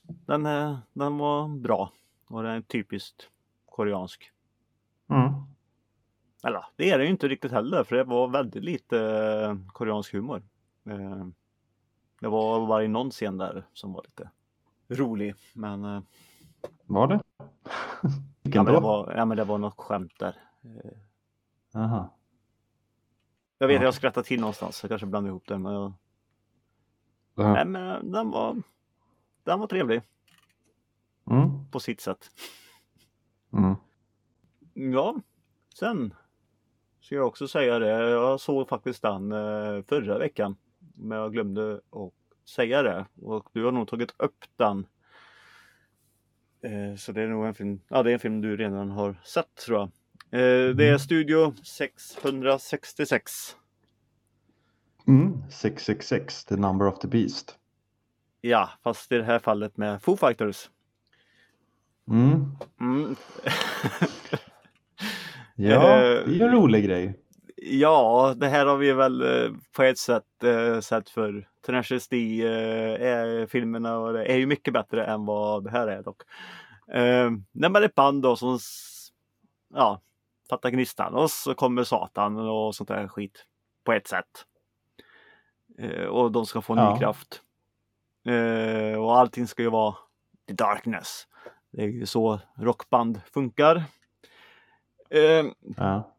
den, eh, den var bra. Och den är typiskt koreansk. Mm. Eller det är det ju inte riktigt heller för det var väldigt lite eh, koreansk humor. Det var bara i någon scen där som var lite rolig. Men, Var det? ja, men det var, ja men det var något skämt där. Aha. Jag vet Ja. jag skrattade till någonstans. Jag kanske blandade ihop det. Men, jag, Ja. nej, men eh, den var, den var trevlig Mm. på sitt sätt. Mm. Ja, sen ska jag också säga det. Jag såg faktiskt den eh, förra veckan. Men jag glömde att säga det. Och du har nog tagit upp den. Eh, så det är nog en film. Ja, det är en film du redan har sett tror jag. Eh, det är Studio 666. Mm. 666, The Number of the Beast. Ja, fast i det här fallet med Foo Fighters. Mm. Mm. [laughs] Ja, Eh, det är en rolig grej. Ja, det här har vi väl eh, på ett sätt sett för Tenacious D eh, är filmerna och det är ju mycket bättre än vad det här är dock. Man är ett band då som ja, fattar gnistan och så kommer Satan och sånt där skit på ett sätt. Eh, och de ska få ny Ja. kraft. Eh, och allting ska ju vara the darkness. Det är ju så rockband funkar. Eh, Ja.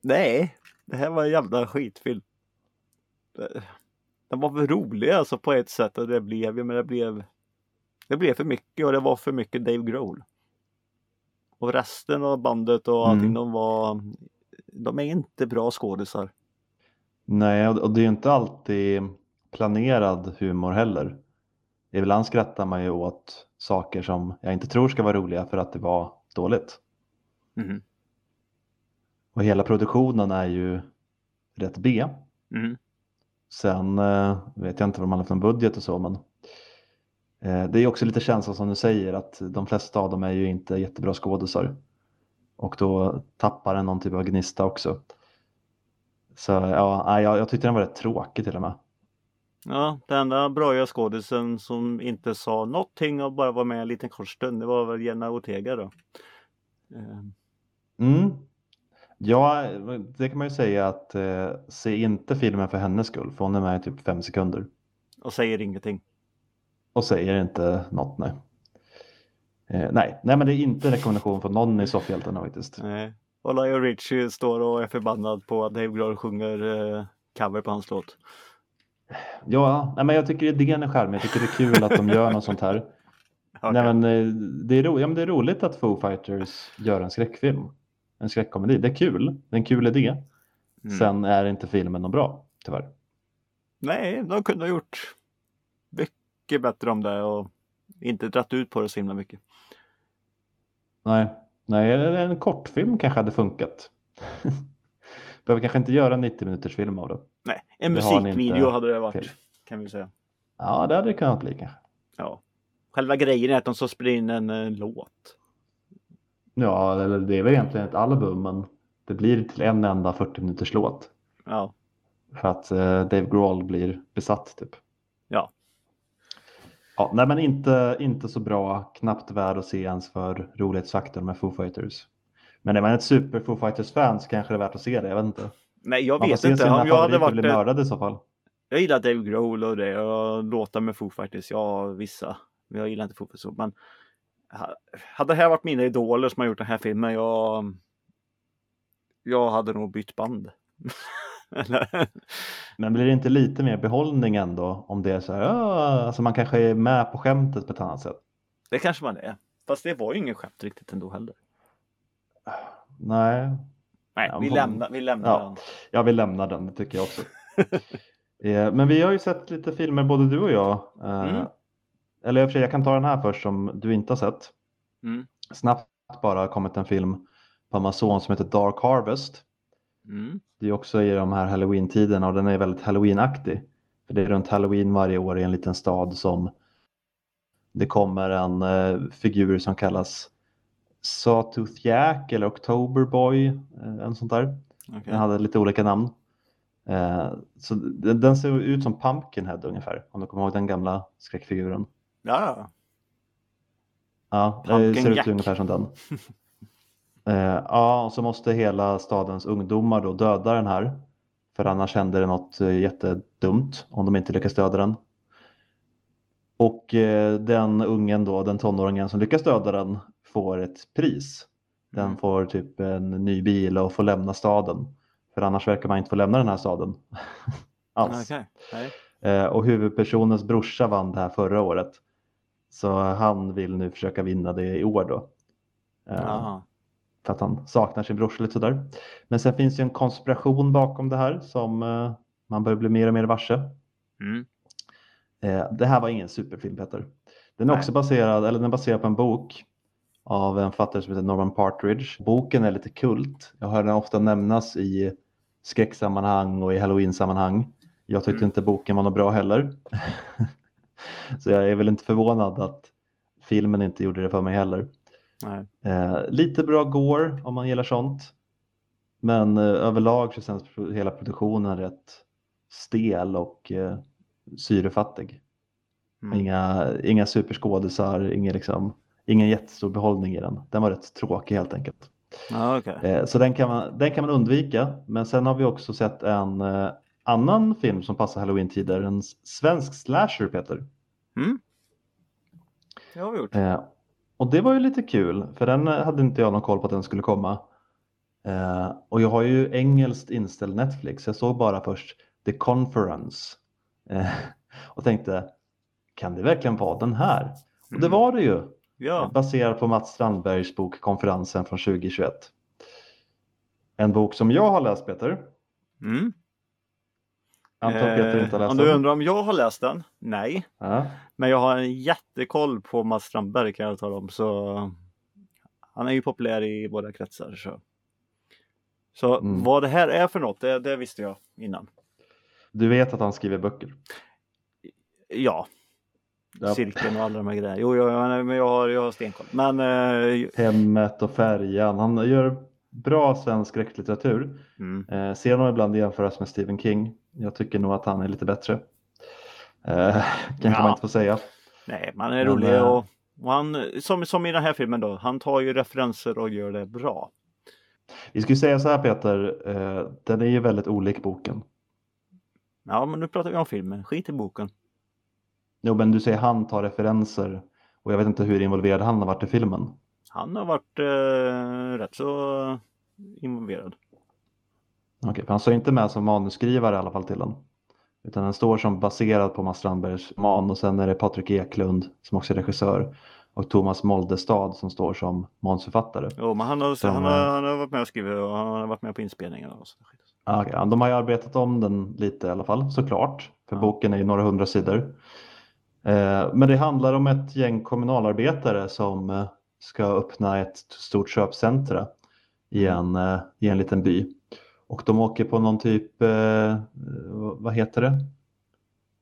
Nej, det här var en jävla skitfilm. Det- Den var väl rolig alltså på ett sätt och det blev ju, men det blev Det blev för mycket och det var för mycket Dave Grohl. Och resten av bandet och allting, Mm. de var De är inte bra skådisar. Nej, och det är ju inte alltid planerad humor heller. Ibland skrattar man ju åt saker som jag inte tror ska vara roliga för att det var dåligt. Mhm. Och hela produktionen är ju rätt B. Mhm. Sen eh, vet jag inte vad man har för budget och så, men det är också lite känslan som du säger att de flesta av dem är ju inte jättebra skådisar. Och då tappar den någon typ av gnista också. Så ja, jag, jag tyckte den var rätt tråkig till och med. Ja, den enda bra skådisen som inte sa någonting och bara var med en liten kort stund, det var väl Jenna Ortega då. Eh, Mm. Ja, det kan man ju säga att eh, se inte filmen för hennes skull, för hon är med i typ fem sekunder och säger ingenting. Och säger inte något. Nej, eh, nej. nej men det är inte en rekommendation från någon i Soffhjältarna faktiskt. Nej. Och Lionel Richie står och är förbannad på att Dave Grohl sjunger eh, cover på hans låt. Ja, nej, men jag tycker idén är charmig. Jag tycker det är kul att de gör något sånt här. [laughs] Okej. Nej, men, eh, det, är ro, ja, men det är roligt att Foo Fighters gör en skräckfilm. En skräckkomedi. Det är kul. Det är en kul idé. Mm. Sen är inte filmen någon bra, tyvärr. Nej, de kunde ha gjort mycket bättre om det och inte dratt ut på det så himla mycket. Nej, nej en kortfilm kanske hade funkat. [laughs] Behöver kanske inte göra en 90 minuters film av det. Nej, en musikvideo inte hade det varit till. kan vi säga. Ja, det hade det kunnat bli kanske. Ja. Själva grejen är att de så spelar in en eh, låt. Ja, eller det är väl egentligen ett album, men det blir till en enda 40 minuters låt. Ja. För att eh, Dave Grohl blir besatt typ. Ja. Ja, nej men inte, inte så bra, knappt värd att se ens för rolighetsfaktorn med Foo Fighters. Men är man ett super Foo Fighters-fan så kanske det är värt att se det, jag vet inte. Nej, jag Man vet inte. Om jag hade varit... bli mördade i så fall. Jag gillar Dave Grohl och det och låtar med Foo Fighters. Ja, vissa. Men jag gillar inte Foo Fighters. Men ha- hade det här varit mina idoler som har gjort den här filmen, jag... Jag hade nog bytt band. [laughs] Men blir det inte lite mer behållning ändå om det är så här, ja, alltså man kanske är med på skämtet på ett annat sätt? Det kanske man är. Fast det var ju ingen skämt riktigt ändå heller. Nej, Nej, Ja, vi lämnar, vi lämnar Ja. den. jag vill lämna den, det tycker jag också. [laughs] Eh, Men vi har ju sett lite filmer, både du och jag. Eh, Mm. Eller i och för sig, jag kan ta den här först som du inte har sett. Mm. Snabbt bara kommit en film på Amazon som heter Dark Harvest. Mm. Det är också i de här halloween-tiderna och den är väldigt halloween-aktig. För det är runt halloween varje år i en liten stad som det kommer en eh, figur som kallas Sawtooth Jack eller October Boy, eh, en sånt där. Okej. Den hade lite olika namn. Eh, så den, den ser ut som Pumpkinhead ungefär, om du kommer ihåg den gamla skräckfiguren. Ja, Ja, det Pumpkin ser Jack. ut ungefär som den. [laughs] Eh, ja, och så måste hela stadens ungdomar då döda den här. För annars händer det något eh, jättedumt om de inte lyckas döda den. Och eh, den ungen då, den tonåringen som lyckas döda den får ett pris. Den Mm. får typ en ny bil och får lämna staden. För annars verkar man inte få lämna den här staden. [laughs] Alls. Nej. Eh, och huvudpersonens brorsa vann det här förra året. Så han vill nu försöka vinna det i år då. Eh. För att han saknar sin brorsa lite sådär. Men sen finns ju en konspiration bakom det här som eh, man börjar bli mer och mer varse. Mm. Eh, det här var ingen superfilm Peter. Den är Nej. också baserad, eller den är baserad på en bok av en författare som heter Norman Partridge. Boken är lite kult. Jag hör den ofta nämnas i skräcksammanhang och i halloween-sammanhang. Jag tyckte Mm. inte boken var något bra heller. [laughs] Så jag är väl inte förvånad att filmen inte gjorde det för mig heller. Eh, lite bra gore om man gillar sånt. Men eh, överlag så känns hela produktionen rätt stel och eh, syrefattig. Mm. Inga, inga superskådisar, ingen, liksom, ingen jättestor behållning i den. Den var rätt tråkig helt enkelt. Ja, okej. Eh, så den kan, man, den kan man undvika. Men sen har vi också sett en eh, annan film som passar halloween-tider. En svensk slasher, Peter. Mm. Det har vi gjort. Och det var ju lite kul, för den eh, hade inte jag någon koll på att den skulle komma. Eh, och jag har ju engelskt inställd Netflix. Jag såg bara först The Conference eh, och tänkte, kan det verkligen vara den här? Och det Mm. var det ju, Ja. baserat på Mats Strandbergs bok Konferensen från 2021. En bok som jag har läst, Peter. Mm. Antar Peter inte har Eh, läst om du den. undrar om jag har läst den? Nej. Ja. Men jag har en jättekoll på Mats Strandberg kan jag tala om. Så han är ju populär i våra kretsar. Så, så Mm. vad det här är för något, det, det visste jag innan. Du vet att han skriver böcker? Ja, Ja. cirkeln och alla de här grejerna. Jo, jag, jag, men jag, har, jag har stenkoll. Men eh, Hemmet och Färjan. Han gör bra svensk skräcklitteratur. mm, Eh, ser honom ibland jämföras med Stephen King. Jag tycker nog att han är lite bättre. Eh, kanske Ja. man inte får säga. nej, man är Men, rolig eh, och, och han, som, som i den här filmen då, han tar ju referenser och gör det bra. Vi skulle säga så här Peter, eh, den är ju väldigt olik boken. Ja, men nu pratar vi om filmen. Skit i boken. Jo, men du säger han tar referenser och jag vet inte hur involverad han har varit i filmen. Han har varit eh, rätt så involverad. Okej, för han står inte med som manusskrivare i alla fall till den. Utan den står som baserad på Mats Strandbergs man och sen är det Patrik Eklund som också är regissör och Thomas Moldestad som står som manusförfattare. Jo, men han har, Som, han, eh, har, han har varit med och skrivit och han har varit med på inspelningarna. Och så. Ah, ja, de har ju arbetat om den lite i alla fall, såklart. För Ja. boken är ju några hundra sidor. Eh, men det handlar om ett gäng kommunalarbetare som eh, ska öppna ett stort köpcentra i en, eh, i en liten by. Och de åker på någon typ, eh, vad heter det?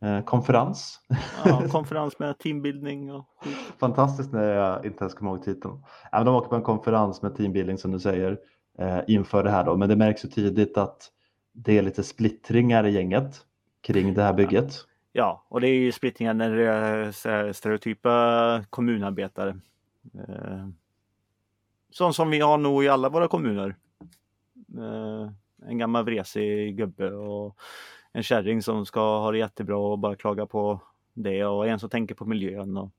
Eh, konferens. Ja, [laughs] konferens med teambuilding och skit. Fantastiskt när jag inte ens kommer ihåg titeln. Men de åker på en konferens med teambuilding som du säger. eh, inför det här då. Men det märks ju tidigt att det är lite splittringar i gänget kring det här bygget. Ja, och det är ju splittringar när det är stereotypa kommunarbetare. Eh, sånt som vi har nog i alla våra kommuner. En gammal vresig gubbe och en kärring som ska ha det jättebra och bara klaga på det och en som tänker på miljön och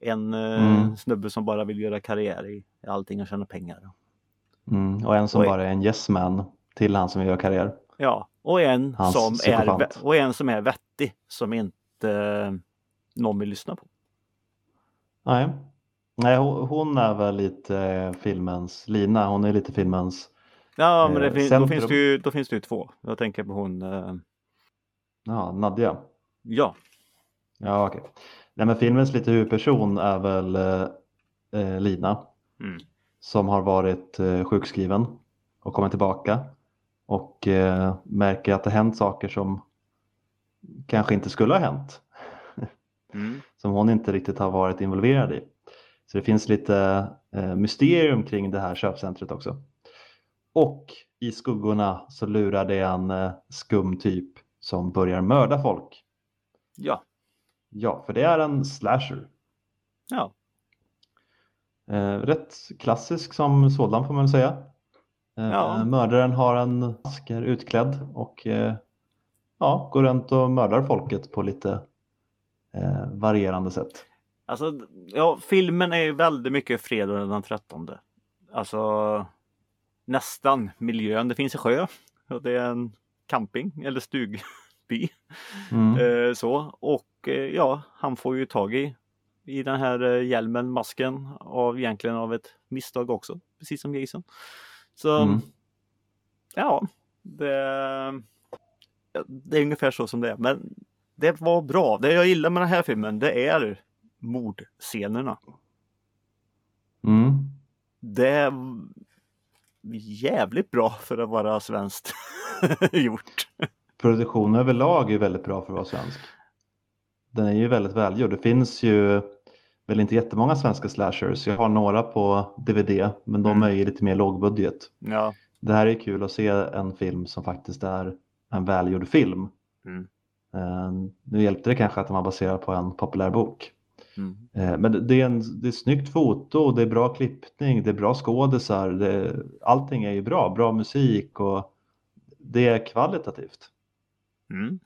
en eh, mm. snubbe som bara vill göra karriär i allting och tjäna pengar. Mm, och en som och bara är en yes man till han som vill göra karriär. Ja, och en, som är, och en som är vettig som inte eh, någon vill lyssna på. Nej, Nej hon är väl lite eh, filmens Lina, hon är lite filmens Ja, men det finns, då, finns det ju, då finns det ju två. Jag tänker på hon... Eh... Ja, Nadja. Ja. Ja, okej. Okay. Nej, men filmens lite huvudperson är väl eh, eh, Lina. Mm. Som har varit eh, sjukskriven och kommer tillbaka. Och eh, märker att det hänt saker som kanske inte skulle ha hänt. Mm. [laughs] som hon inte riktigt har varit involverad i. Så det finns lite eh, mysterium kring det här köpcentret också. Och i skuggorna så lurar det en eh, skum typ som börjar mörda folk. Ja. Ja, för det är en slasher. Ja. Eh, rätt klassisk som sådan får man säga. Eh, ja. Mördaren har en mask, är utklädd och eh, ja, går runt och mördar folket på lite eh, varierande sätt. Alltså, ja, filmen är ju väldigt mycket fredag den 13. Alltså nästan miljön. Det finns en sjö och det är en camping eller stugby. Mm. Eh, så och eh, ja, han får ju tag i i den här eh, hjälmen, masken av egentligen av ett misstag också, precis som Jason. Så mm. ja, det, det är ungefär så som det är. Men det var bra. Det jag gillar med den här filmen, det är mordscenerna. Mm. Det jävligt bra för att vara svenskt [laughs] gjort. Produktionen överlag är väldigt bra för att vara svensk. Den är ju väldigt välgjord. Det finns ju väl inte jättemånga svenska slashers. Jag har några på DVD men de mm. är ju lite mer lågbudget. Ja. Det här är kul att se en film som faktiskt är en välgjord film. Mm. Uh, nu hjälpte det kanske att den var baserad på en populär bok. Mm. Eh, men det är, en, det är snyggt foto, det är bra klippning, det är bra skådisar. Det, allting är ju bra, bra musik och det är kvalitativt. Mm.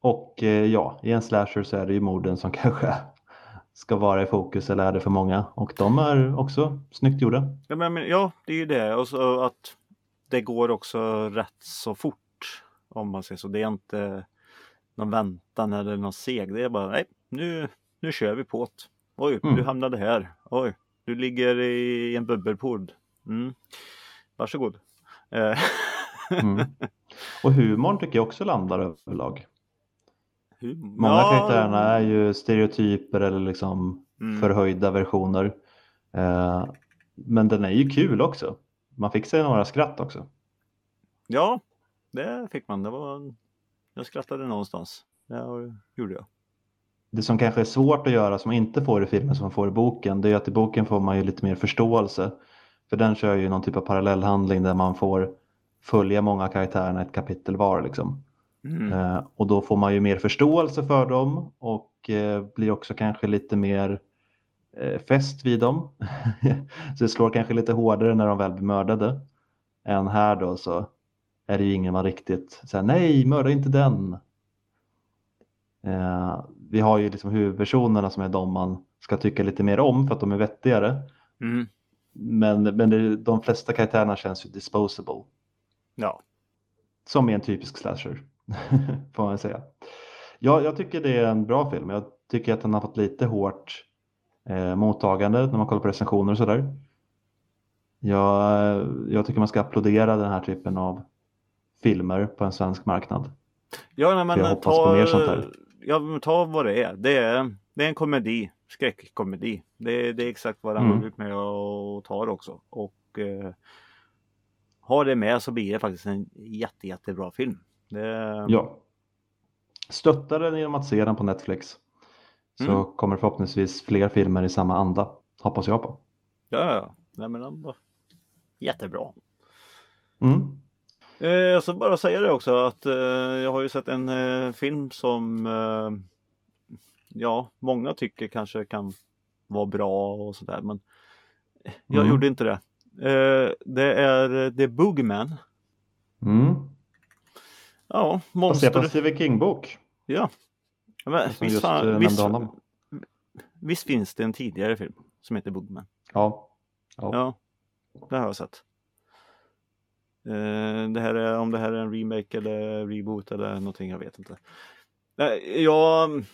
Och eh, ja, i en slasher så är det ju morden som [laughs] kanske ska vara i fokus eller är det för många och de är också snyggt gjorda. Ja, men, ja det är ju det och så att det går också rätt så fort om man säger så. Det är inte någon väntan eller någon seg. Det är bara nej, nu, nu kör vi på det. Oj, mm. du hamnade här. Oj, du ligger i en bubbelpool. Mm. Varsågod. Eh. mm. [laughs] Och humorn tycker jag också landar överlag. Humor. Många ja. karaktärerna är ju stereotyper eller liksom mm. förhöjda versioner. Eh, men den är ju kul också. Man fick sig några skratt också. Ja, det fick man. Det var... Jag skrattade någonstans. Det gjorde jag det som kanske är svårt att göra som man inte får i filmen som man får i boken det är att i boken får man ju lite mer förståelse. För den kör ju någon typ av parallellhandling där man får följa många karaktärerna ett kapitel var. Liksom. Mm. Eh, och då får man ju mer förståelse för dem och eh, blir också kanske lite mer eh, fäst vid dem. [laughs] så det slår kanske lite hårdare när de väl blir mördade. Än här då så är det ju ingen man riktigt säger nej, mörda inte den. Vi har ju liksom huvudpersonerna som är de man ska tycka lite mer om för att de är vettigare. Mm. Men, men det, de flesta karaktärerna känns ju disposable. Ja. Som är en typisk slasher, [laughs] får man säga. Ja, jag tycker det är en bra film. Jag tycker att den har fått lite hårt eh, mottagande när man kollar på recensioner och sådär. Jag, jag tycker man ska applådera den här typen av filmer på en svensk marknad. Ja, nej, men jag hoppas ta, på mer sånt här ja, ta vad det är. Det är, det är en komedi, skräckkomedi. Det, det är exakt vad den mm. ut med och tar också. Och eh, har det med så blir det faktiskt en jätte, jättebra film. Det... Ja. Stötta den genom att se den på Netflix. Så mm. kommer förhoppningsvis fler filmer i samma anda. Hoppas jag på. Ja, ja. Nej, men jättebra. Mm. Eh, jag ska bara säga det också att eh, jag har ju sett en eh, film som eh, ja, många tycker kanske kan vara bra och sådär men jag Mm. gjorde inte det. Eh, det är The Boogeyman. Mm. Ja, Baserat på monster. en Stephen King-bok. Ja. Men, Som visst, just fan, eh, visst, honom. visst finns det en tidigare film som heter Boogeyman? Ja. Ja. Ja, det har jag sett. Eh, det här är, om det här är en remake eller reboot eller någonting, jag vet inte. Jag...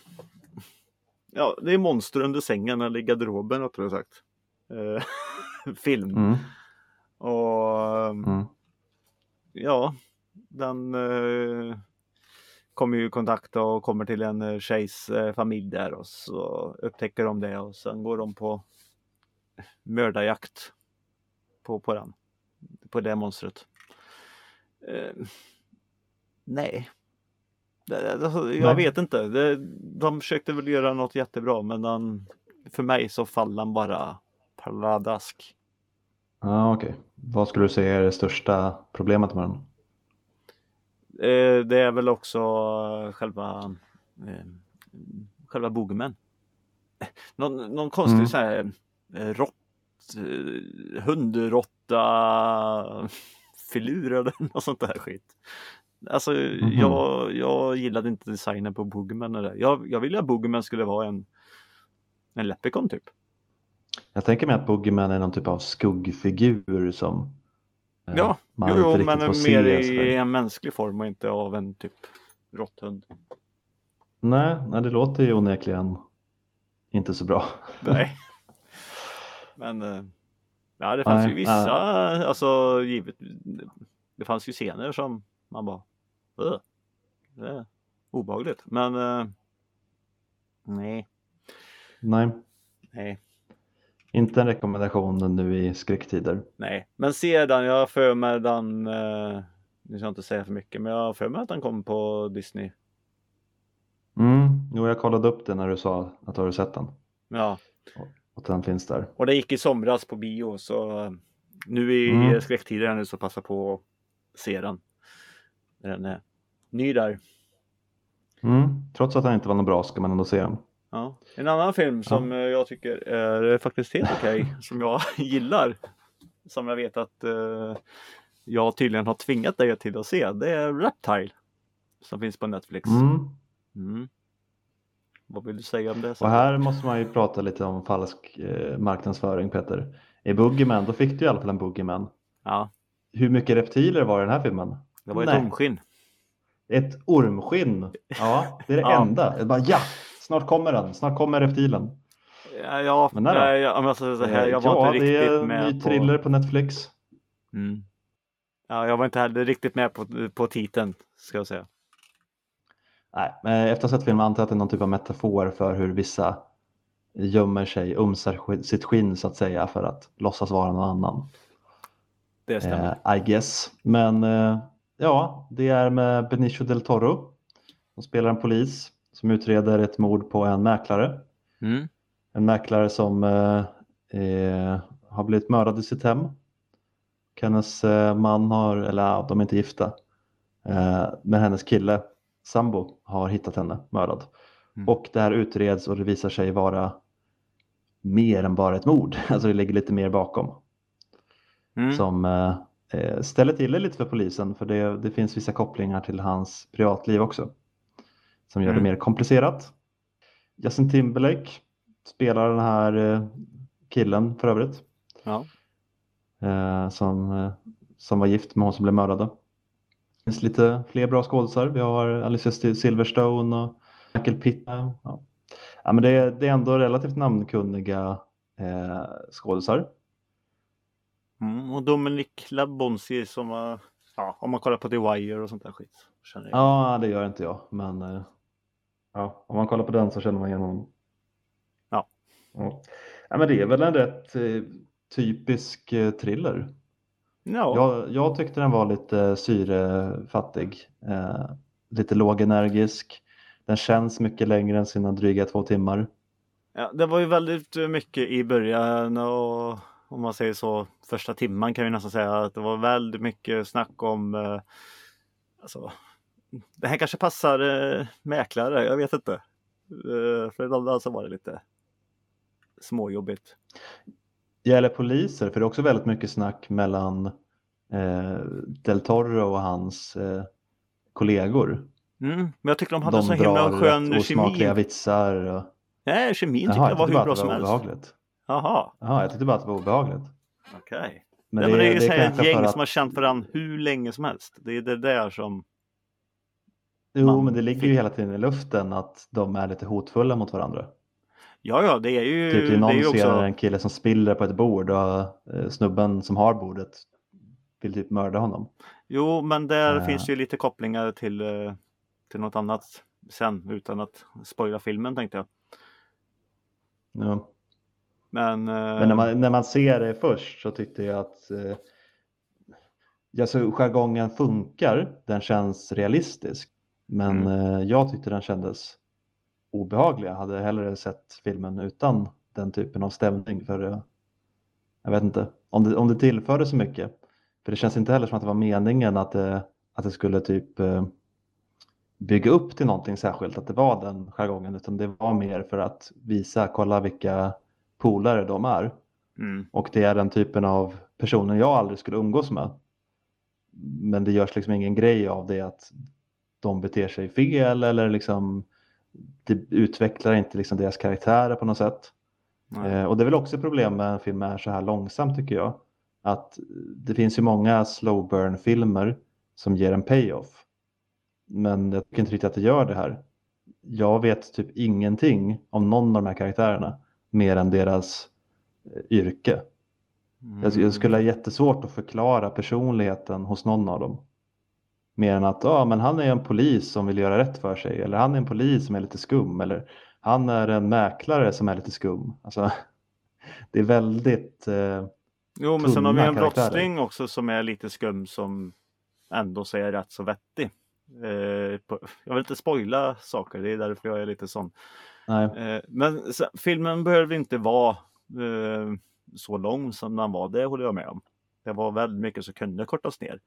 Ja, det är monster under sängen eller i garderoben rättare sagt. Eh, [laughs] film. Mm. Och Mm. ja, den eh, kommer ju i kontakt och kommer till en tjejs familj där och så upptäcker de det och sen går de på mördarjakt på, på den. På det monstret. Eh, nej. Alltså, jag vet inte. De försökte väl göra något jättebra men den, för mig så faller den bara pladask. Ja, okej. Vad skulle du säga är det största problemet med den? Eh, det är väl också själva eh, själva Boogeyman. [laughs] Någon, någon konstig Mm. så här eh, rått, eh, hundråtta filur eller [laughs] något sånt där skit. Alltså Mhm. jag, jag gillade inte designen på Boogeyman. eller- Jag, jag ville att Boogeyman skulle vara en, en Leprechaun typ. Jag tänker mig att Boogeyman är någon typ av skuggfigur som eh, Ja, man jo, inte riktigt men får mer se. i sådär. en mänsklig form och inte av en typ råtthund. Nej, nej, det låter ju onekligen inte så bra. Nej. [laughs] Men eh, ja, det fanns Nej, ju vissa, alltså givet, det fanns ju scener som man bara, "Ugh, det är obehagligt. Men eh, nej, Nej, nej, inte en rekommendation nu i skräcktider. nej. Men se den, jag har för mig den, eh, nu ska jag inte säga för mycket, men jag har för mig att den kom på Disney. Mm, jo, jag kollade upp det när du sa att du har sett den. Ja, Att den finns där. och det gick i somras på bio så eh, nu i Mm. skräcktider nu så passa på att se den. Den är ny där. Mm, trots att den inte var någon bra ska man ändå se den. Ja. En annan film som eh, jag tycker är faktiskt helt okej, [laughs] som jag [laughs] gillar, som jag vet att eh, jag tydligen har tvingat dig till att se, det är Reptile. Som finns på Netflix. Mm. Mm. Vad vill du säga om det? Och här måste man ju prata lite om falsk eh, marknadsföring Peter. I Boogeyman, då fick du i alla fall en Boogeyman. Ja, Hur mycket reptiler var i den här filmen? det var ett Nej. ormskinn. Ett ormskinn. Ja, det är det [laughs] Ja. enda. Jag bara, ja, snart kommer den. Snart kommer reptilen. Ja, ja, Men där då? nej, jag, alltså, så här, jag var ja, inte det är riktigt en med ny på... thriller på Netflix. Mm. Ja, jag var inte heller riktigt med på, på titeln, ska jag säga. Nej, men efter att ha sett filmen antar jag att det är någon typ av metafor för hur vissa gömmer sig, umsar sitt skinn så att säga för att låtsas vara någon annan. Det stämmer. Eh, I guess. Men eh, ja, det är med Benicio del Toro. Som spelar en polis som utreder ett mord på en mäklare. Mm. En mäklare som eh, eh, har blivit mördad i sitt hem. Och hennes eh, man har, eller ja, de är inte gifta. Eh, men hennes kille, sambo, har hittat henne mördad. Mm. Och det här utreds och det visar sig vara mer än bara ett mord. [laughs] Alltså det ligger lite mer bakom. Mm. Som eh, eh, ställer till det lite för polisen för det, det finns vissa kopplingar till hans privatliv också. Som gör det Mm. mer komplicerat. Justin Timberlake spelar den här eh, killen för övrigt. Ja. Eh, som, eh, som var gift med hon som blev mördad. Det finns lite fler bra skådisar. Vi har Alicia Sil- Silverstone och Michael Pitt. Ja. Ja, men det, är, det är ändå relativt namnkunniga eh, skådisar. Mm. Och Dominic Labonsi som var, ja, om man kollar på The Wire och sånt där skit. Känner jag. Ja, det gör inte jag. Men eh, ja, om man kollar på den så känner man igen honom. Ja. Ja. Ja, men det är väl en rätt eh, typisk eh, thriller. Ja. Jag, jag tyckte den var lite syrefattig. Eh, lite lågenergisk. Den känns mycket längre än sina dryga två timmar. Ja, det var ju väldigt mycket i början och om man säger så, första timman kan vi nästan säga att det var väldigt mycket snack om eh, alltså, det här kanske passar eh, mäklare, jag vet inte. Eh, för ibland så var det lite småjobbigt. Gäller poliser, för det är också väldigt mycket snack mellan eh, Del Toro och hans eh, kollegor. Mm, men jag tycker de hade De så himla skön kemi. vitsar. Och... Nej, kemin Jaha, jag var hur bra det som helst. Jaha, Jaha, jag tyckte bara att det var obehagligt. okej. Men Nej, men det är ju ett gäng att- som har känt varandra hur länge som helst. Det är det där som... Jo, men det ligger ju hela tiden i luften att de är lite hotfulla mot varandra. Ja, ja, det är ju, Typ i det någon är ju ser också... en kille som spiller på ett bord och eh, snubben som har bordet vill typ mörda honom. Jo, men där Eh. finns ju lite kopplingar till, eh, till något annat sen utan att spoila filmen tänkte jag. Ja. Men, Men när man, när man ser det först så tyckte jag att eh, alltså, jargongen funkar, den känns realistisk. Men eh, jag tyckte den kändes obehaglig. Jag hade hellre sett filmen utan den typen av stämning. För jag vet inte om det, om det tillförde så mycket. För det känns inte heller som att det var meningen att det, att det skulle typ eh, bygga upp till någonting särskilt, att det var den jargongen. Utan det var mer för att visa, kolla vilka polare de är. mm, Och det är den typen av personer jag aldrig skulle umgås med. Men det görs liksom ingen grej av det att de beter sig fel eller liksom det utvecklar inte liksom deras karaktärer på något sätt. Eh, och det är väl också ett problem med en film är så här långsam tycker jag. Att det finns ju många slow burn filmer som ger en payoff. Men jag tycker inte riktigt att det gör det här. Jag vet typ ingenting om någon av de här karaktärerna mer än deras eh, yrke. Jag, jag skulle ha jättesvårt att förklara personligheten hos någon av dem. Mer än att ja, men han är en polis som vill göra rätt för sig. Eller han är en polis som är lite skum. Eller han är en mäklare som är lite skum. Alltså, [laughs] det är väldigt... Eh, Jo, men sen har vi en karaktärer. brottsling också som är lite skum som ändå säger rätt så vettig. Eh, på, jag vill inte spoila saker, det är därför jag är lite sån. nej. Eh, men så, filmen behöver inte vara eh, så lång som den var, det håller jag med om. Det var väldigt mycket som kunde kortas ner.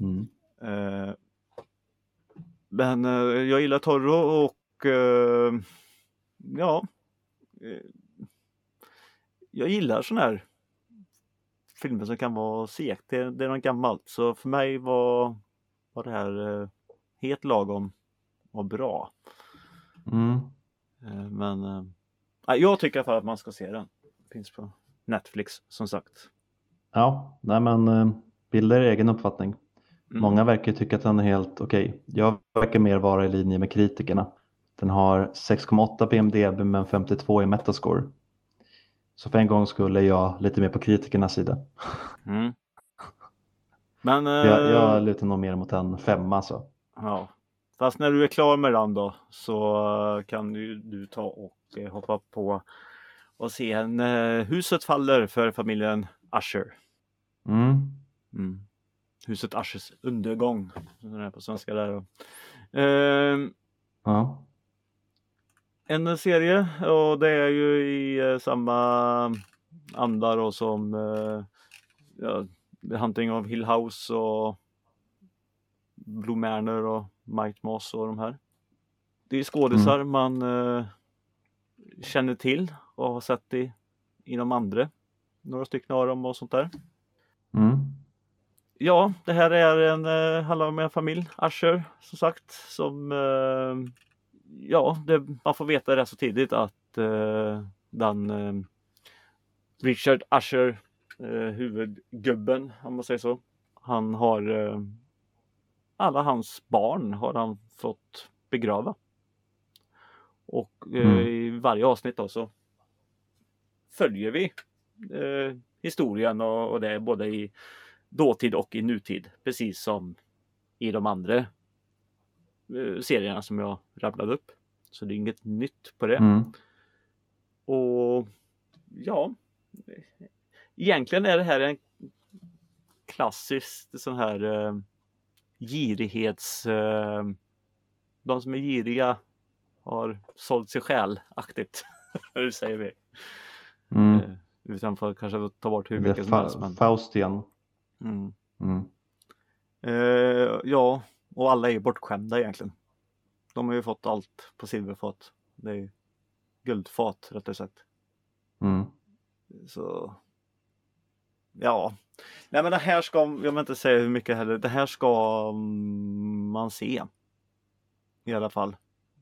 Mm. Eh, men eh, jag gillar Torro och eh, ja, jag gillar sån här filmer som kan vara segt. Det, det är något gammalt. Så för mig var, var det här helt lagom och bra. Mm. Men nej, jag tycker i alla fall att man ska se den. Finns på Netflix som sagt. Ja, nej men er egen uppfattning. Mm. Många verkar tycka att den är helt okej. Jag verkar mer vara i linje med kritikerna. Den har 6,8 på IMDB men 52 i Metascore. Så för en gång skulle jag lite mer på kritikernas sida. Mm. Men eh, Jag, jag lutar nog mer mot en femma så. Ja, fast när du är klar med den då så eh, kan ju du ta och eh, hoppa på och se en eh, Huset faller för familjen Usher. Mm. Mm. Huset Ushers undergång. som är på svenska där. Ehm, Ja. en serie och det är ju i eh, samma anda då som eh, ja, Hunting of Hill House och Blue Manor och Mike Moss och de här. Det är skådisar man eh, känner till och har sett i, i de andra. Några stycken av dem och sånt där. Mm. Ja, det här är en, eh, handlar om en familj, Usher, som sagt, som eh, ja, det, man får veta rätt så tidigt att eh, den eh, Richard Usher, eh, huvudgubben om man säger så, han har eh, alla hans barn har han fått begrava. Och Mm. i varje avsnitt då så följer vi historien och, och det både i dåtid och i nutid. Precis som i de andra eh, serierna som jag rabblade upp. Så det är inget nytt på det. Mm. Och ja, egentligen är det här en klassisk sån här eh, girighets... Eh, de som är giriga har sålt sig själ aktigt. [laughs] Hur säger vi? Mm. Eh, Utan för kanske ta bort hur mycket som helst. Men... Faustian. Mm. Mm. Eh, ja, och alla är ju bortskämda egentligen. De har ju fått allt på silverfat. Det är ju guldfat rättare sagt. Mm. Så ja, nej men det här ska, jag vill inte säga hur mycket heller, det här ska mm, man se. I alla fall.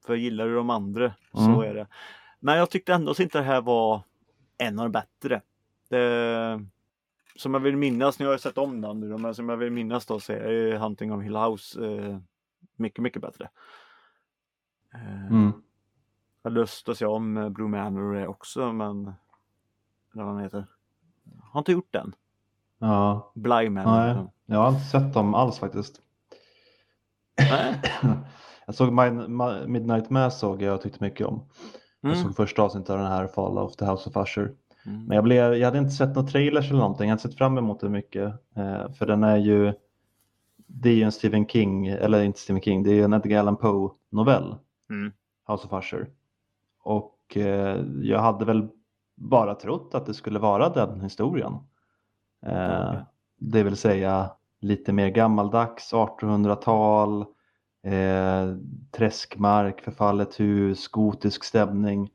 För gillar du de andra så Mm. är det. Men jag tyckte ändå att inte det här var en av de bättre. Det, som jag vill minnas, nu har jag sett om den nu, men som jag vill minnas då så är ju Hunting of Hill House eh, mycket, mycket bättre. Eh, Mm. Jag har lust att se om eh, Blue Manor också men eller vad den heter. Har inte gjort den. Ja. Bly Manor. Nej, jag har inte sett dem alls faktiskt. Nej. [clears throat] Jag såg Min- Ma- Midnight Mass såg jag och tyckte mycket om. Jag Mm. såg första avsnittet av den här Fall of the House of Usher. Mm. Men jag, blev, jag hade inte sett några trailers eller någonting. Jag hade sett fram emot det mycket. Eh, för den är ju, det är ju en Stephen King, eller inte Stephen King, det är ju en Edgar Allan Poe novell. Mm. House of Usher. Och eh, jag hade väl bara trott att det skulle vara den historien. Eh, Okej. Det vill säga lite mer gammaldags, 1800-tal, eh, träskmark, förfallet hus, gotisk stämning.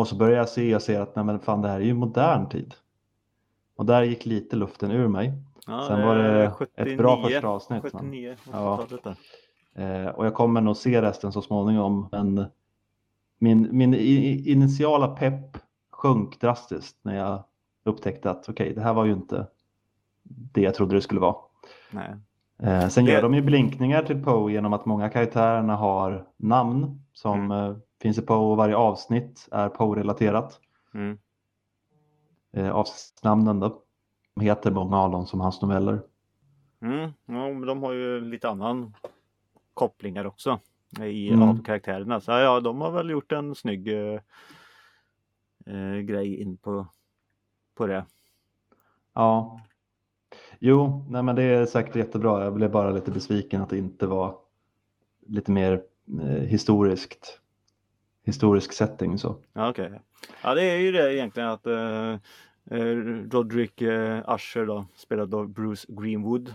Och så börjar jag se och ser att nej men fan det här är ju modern tid. Och där gick lite luften ur mig. Ja, Sen var det är ett bra 79, första avsnitt. va? 79, Ja. 80-talet där. Eh, och jag kommer nog se resten så småningom. Men min, min initiala pepp sjönk drastiskt när jag upptäckte att okej, det här var ju inte det jag trodde det skulle vara. Nej. Eh, sen Det- gör de ju blinkningar till Poe genom att många karaktärerna har namn som eh, finns Poe och varje avsnitt är Poe-relaterat. Mm. Eh, då. De heter många av dem som hans noveller. Mm. Ja, men de har ju lite annan kopplingar också i, Mm. av karaktärerna. Så ja, de har väl gjort en snygg eh, eh, grej in på, på det. Ja. Jo, nej men det är säkert jättebra. Jag blev bara lite besviken att det inte var lite mer eh, historiskt. Historisk setting så. Ja, okej. Ja, det är ju det egentligen att eh, eh, Roderick eh, Usher då spelade av Bruce Greenwood.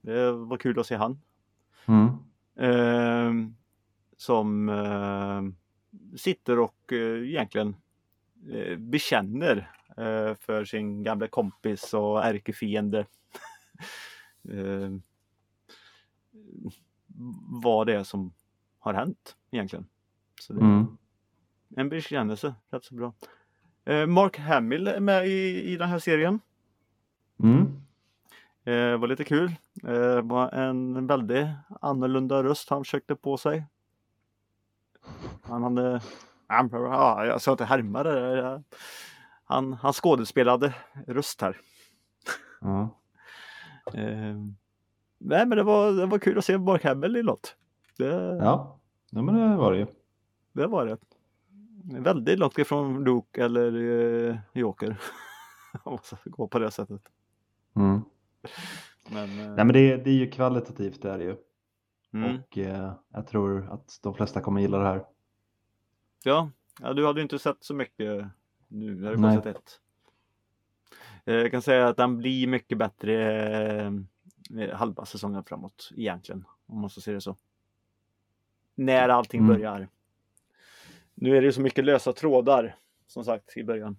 Det var kul att se han. Mm. Eh, som eh, sitter och eh, egentligen eh, bekänner eh, för sin gamla kompis och ärkefiende. [laughs] eh, vad det är som har hänt egentligen. Så det, Mm. En bekännelse, rätt så bra. Eh, Mark Hamill är med i, i den här serien. Mm. Eh, var lite kul. Eh, var en väldigt annorlunda röst han försökte på sig. Han hade, ja, jag sa inte härmade det. Han, han skådespelade röst här. Eh, nej men det var, det var kul att se Mark Hamill i något. Det, ja, ja men det var det ju. det var det. Väldigt långt ifrån Luke eller eh, Joker. [laughs] Om man ska gå på det sättet. Mm. Men, eh, Nej men det, det är ju kvalitativt det är det ju. mm. Och eh, jag tror att de flesta kommer gilla det här. Ja, ja, du hade ju inte sett så mycket nu. Bara Nej. sett ett. Eh, Jag kan säga att den blir mycket bättre eh, halva säsongen framåt egentligen. Om man ska se det så. När allting Mm. börjar. Nu är det ju så mycket lösa trådar som sagt i början.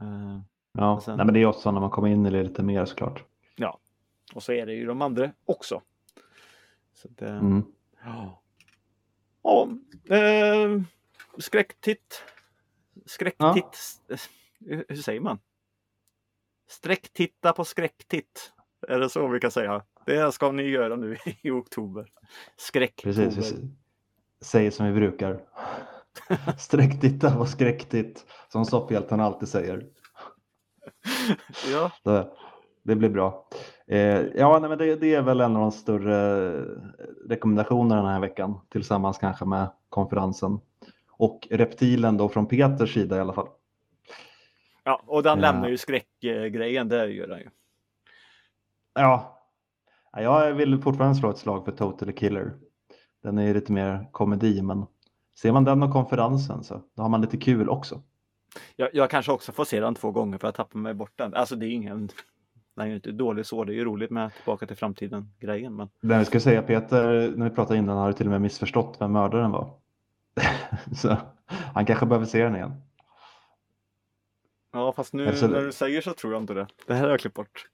Eh, Ja, sen- Nej, men det är också när man kommer in i det lite mer såklart. och så är det ju de andra också. Så att, eh, Mm. Ja. Ja, eh, skräcktitt. Skräcktitt. Hur hur säger man? Sträcktitta på skräcktitt. Är det så vi kan säga? Det ska ni göra nu [laughs] i oktober. Skräcktober. Precis, vi säger som vi brukar. [laughs] Sträcktitta och skräcktitt, som soffhjältarna alltid säger. Ja, Det, det blir bra. Eh, ja, nej, men det, det är väl en av de större rekommendationerna den här veckan, tillsammans kanske med konferensen. Och reptilen då från Peters sida i alla fall. ja, och den Ja. lämnar ju skräckgrejen. Det gör den ju. Ja, Ja, jag vill fortfarande slå ett slag för Totally Killer. Den är ju lite mer komedi, men ser man den och konferensen så då har man lite kul också. Jag, jag kanske också får se den två gånger för att tappa mig bort den. Alltså det är ingen Nej, ju inte dålig så. Det är ju roligt med Tillbaka till framtiden-grejen. Men... Men vi ska säga Peter, när vi pratade innan har du till och med missförstått vem mördaren var. [laughs] så han kanske behöver se den igen. Ja, fast nu Alltså- när du säger så tror jag inte det. Det här har jag klippt bort.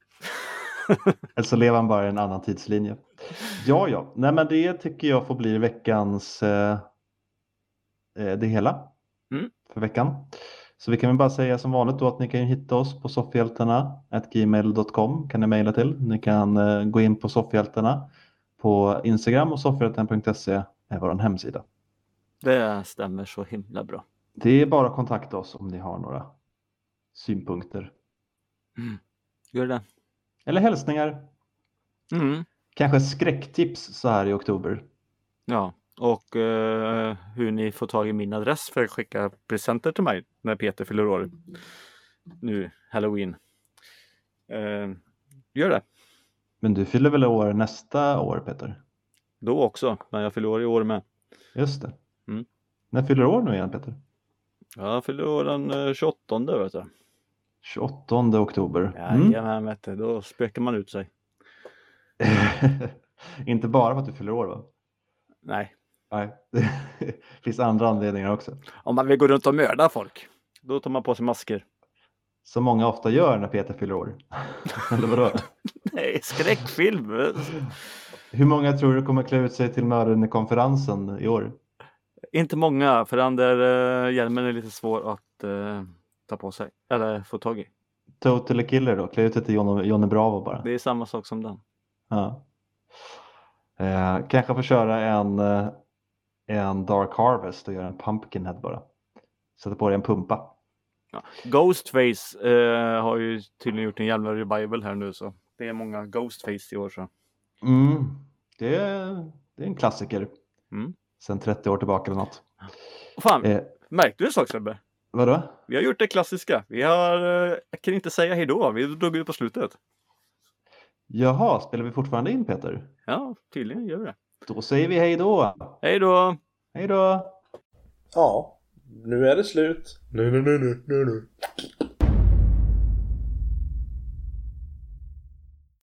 [laughs] Eller så lever han bara i en annan tidslinje. Ja, ja. Nej, men det tycker jag får bli veckans eh, det hela Mm. för veckan. Så vi kan väl bara säga som vanligt då att ni kan hitta oss på soffhjältarna gmail.com kan ni mejla till. Ni kan eh, gå in på soffhjältarna på Instagram och soffhjältarna.se är vår hemsida. Det stämmer så himla bra. Det är bara att kontakta oss om ni har några synpunkter Gör det. eller hälsningar. Mm. Kanske skräcktips så här i oktober. Ja, och eh, hur ni får tag i min adress för att skicka presenter till mig när Peter fyller år. Nu, Halloween. Eh, gör det. Men du fyller väl år nästa år Peter? Då också, men jag fyller år i år med. Just det. Mm. När fyller du år nu igen Peter? Jag fyller år den eh, 28 vet du. 28 oktober. Mm. Jajamän, vet du. då spökar man ut sig. [laughs] Inte bara för att du fyller år va? Nej, Nej, det [laughs] finns andra anledningar också. om man vill gå runt och mörda folk, då tar man på sig masker. Som många ofta gör när Peter fyller år. [laughs] Eller vadå? Nej, skräckfilm! Hur många tror du kommer klä ut sig till mördaren i konferensen i år? Inte många, för den där uh, hjälmen är lite svår att eh, ta på sig. Eller få tag i. Totally Killer då? Klä ut dig till Johnny, Johnny Bravo bara. Det är samma sak som den. Ja. Eh, kanske få köra en, eh, en Dark Harvest och göra en Pumpkinhead bara. Sätta på dig en pumpa. Ja. Ghostface eh, har ju tydligen gjort en jävla revival här nu så det är många Ghostface i år så. Mm. Det, är, det är en klassiker. Mm. Sen 30 år tillbaka eller något. Fan, Eh, märkte du en sak Sebbe? vadå? Vi har gjort det klassiska. Vi har, eh, jag kan inte säga hejdå, vi drog ut på slutet. Jaha, spelar vi fortfarande in Peter? Ja, tydligen gör vi det. Då säger vi hej då. Hej då! Hej då. Ja, nu är det slut. Nu, nu, nu, nu, nu, nu.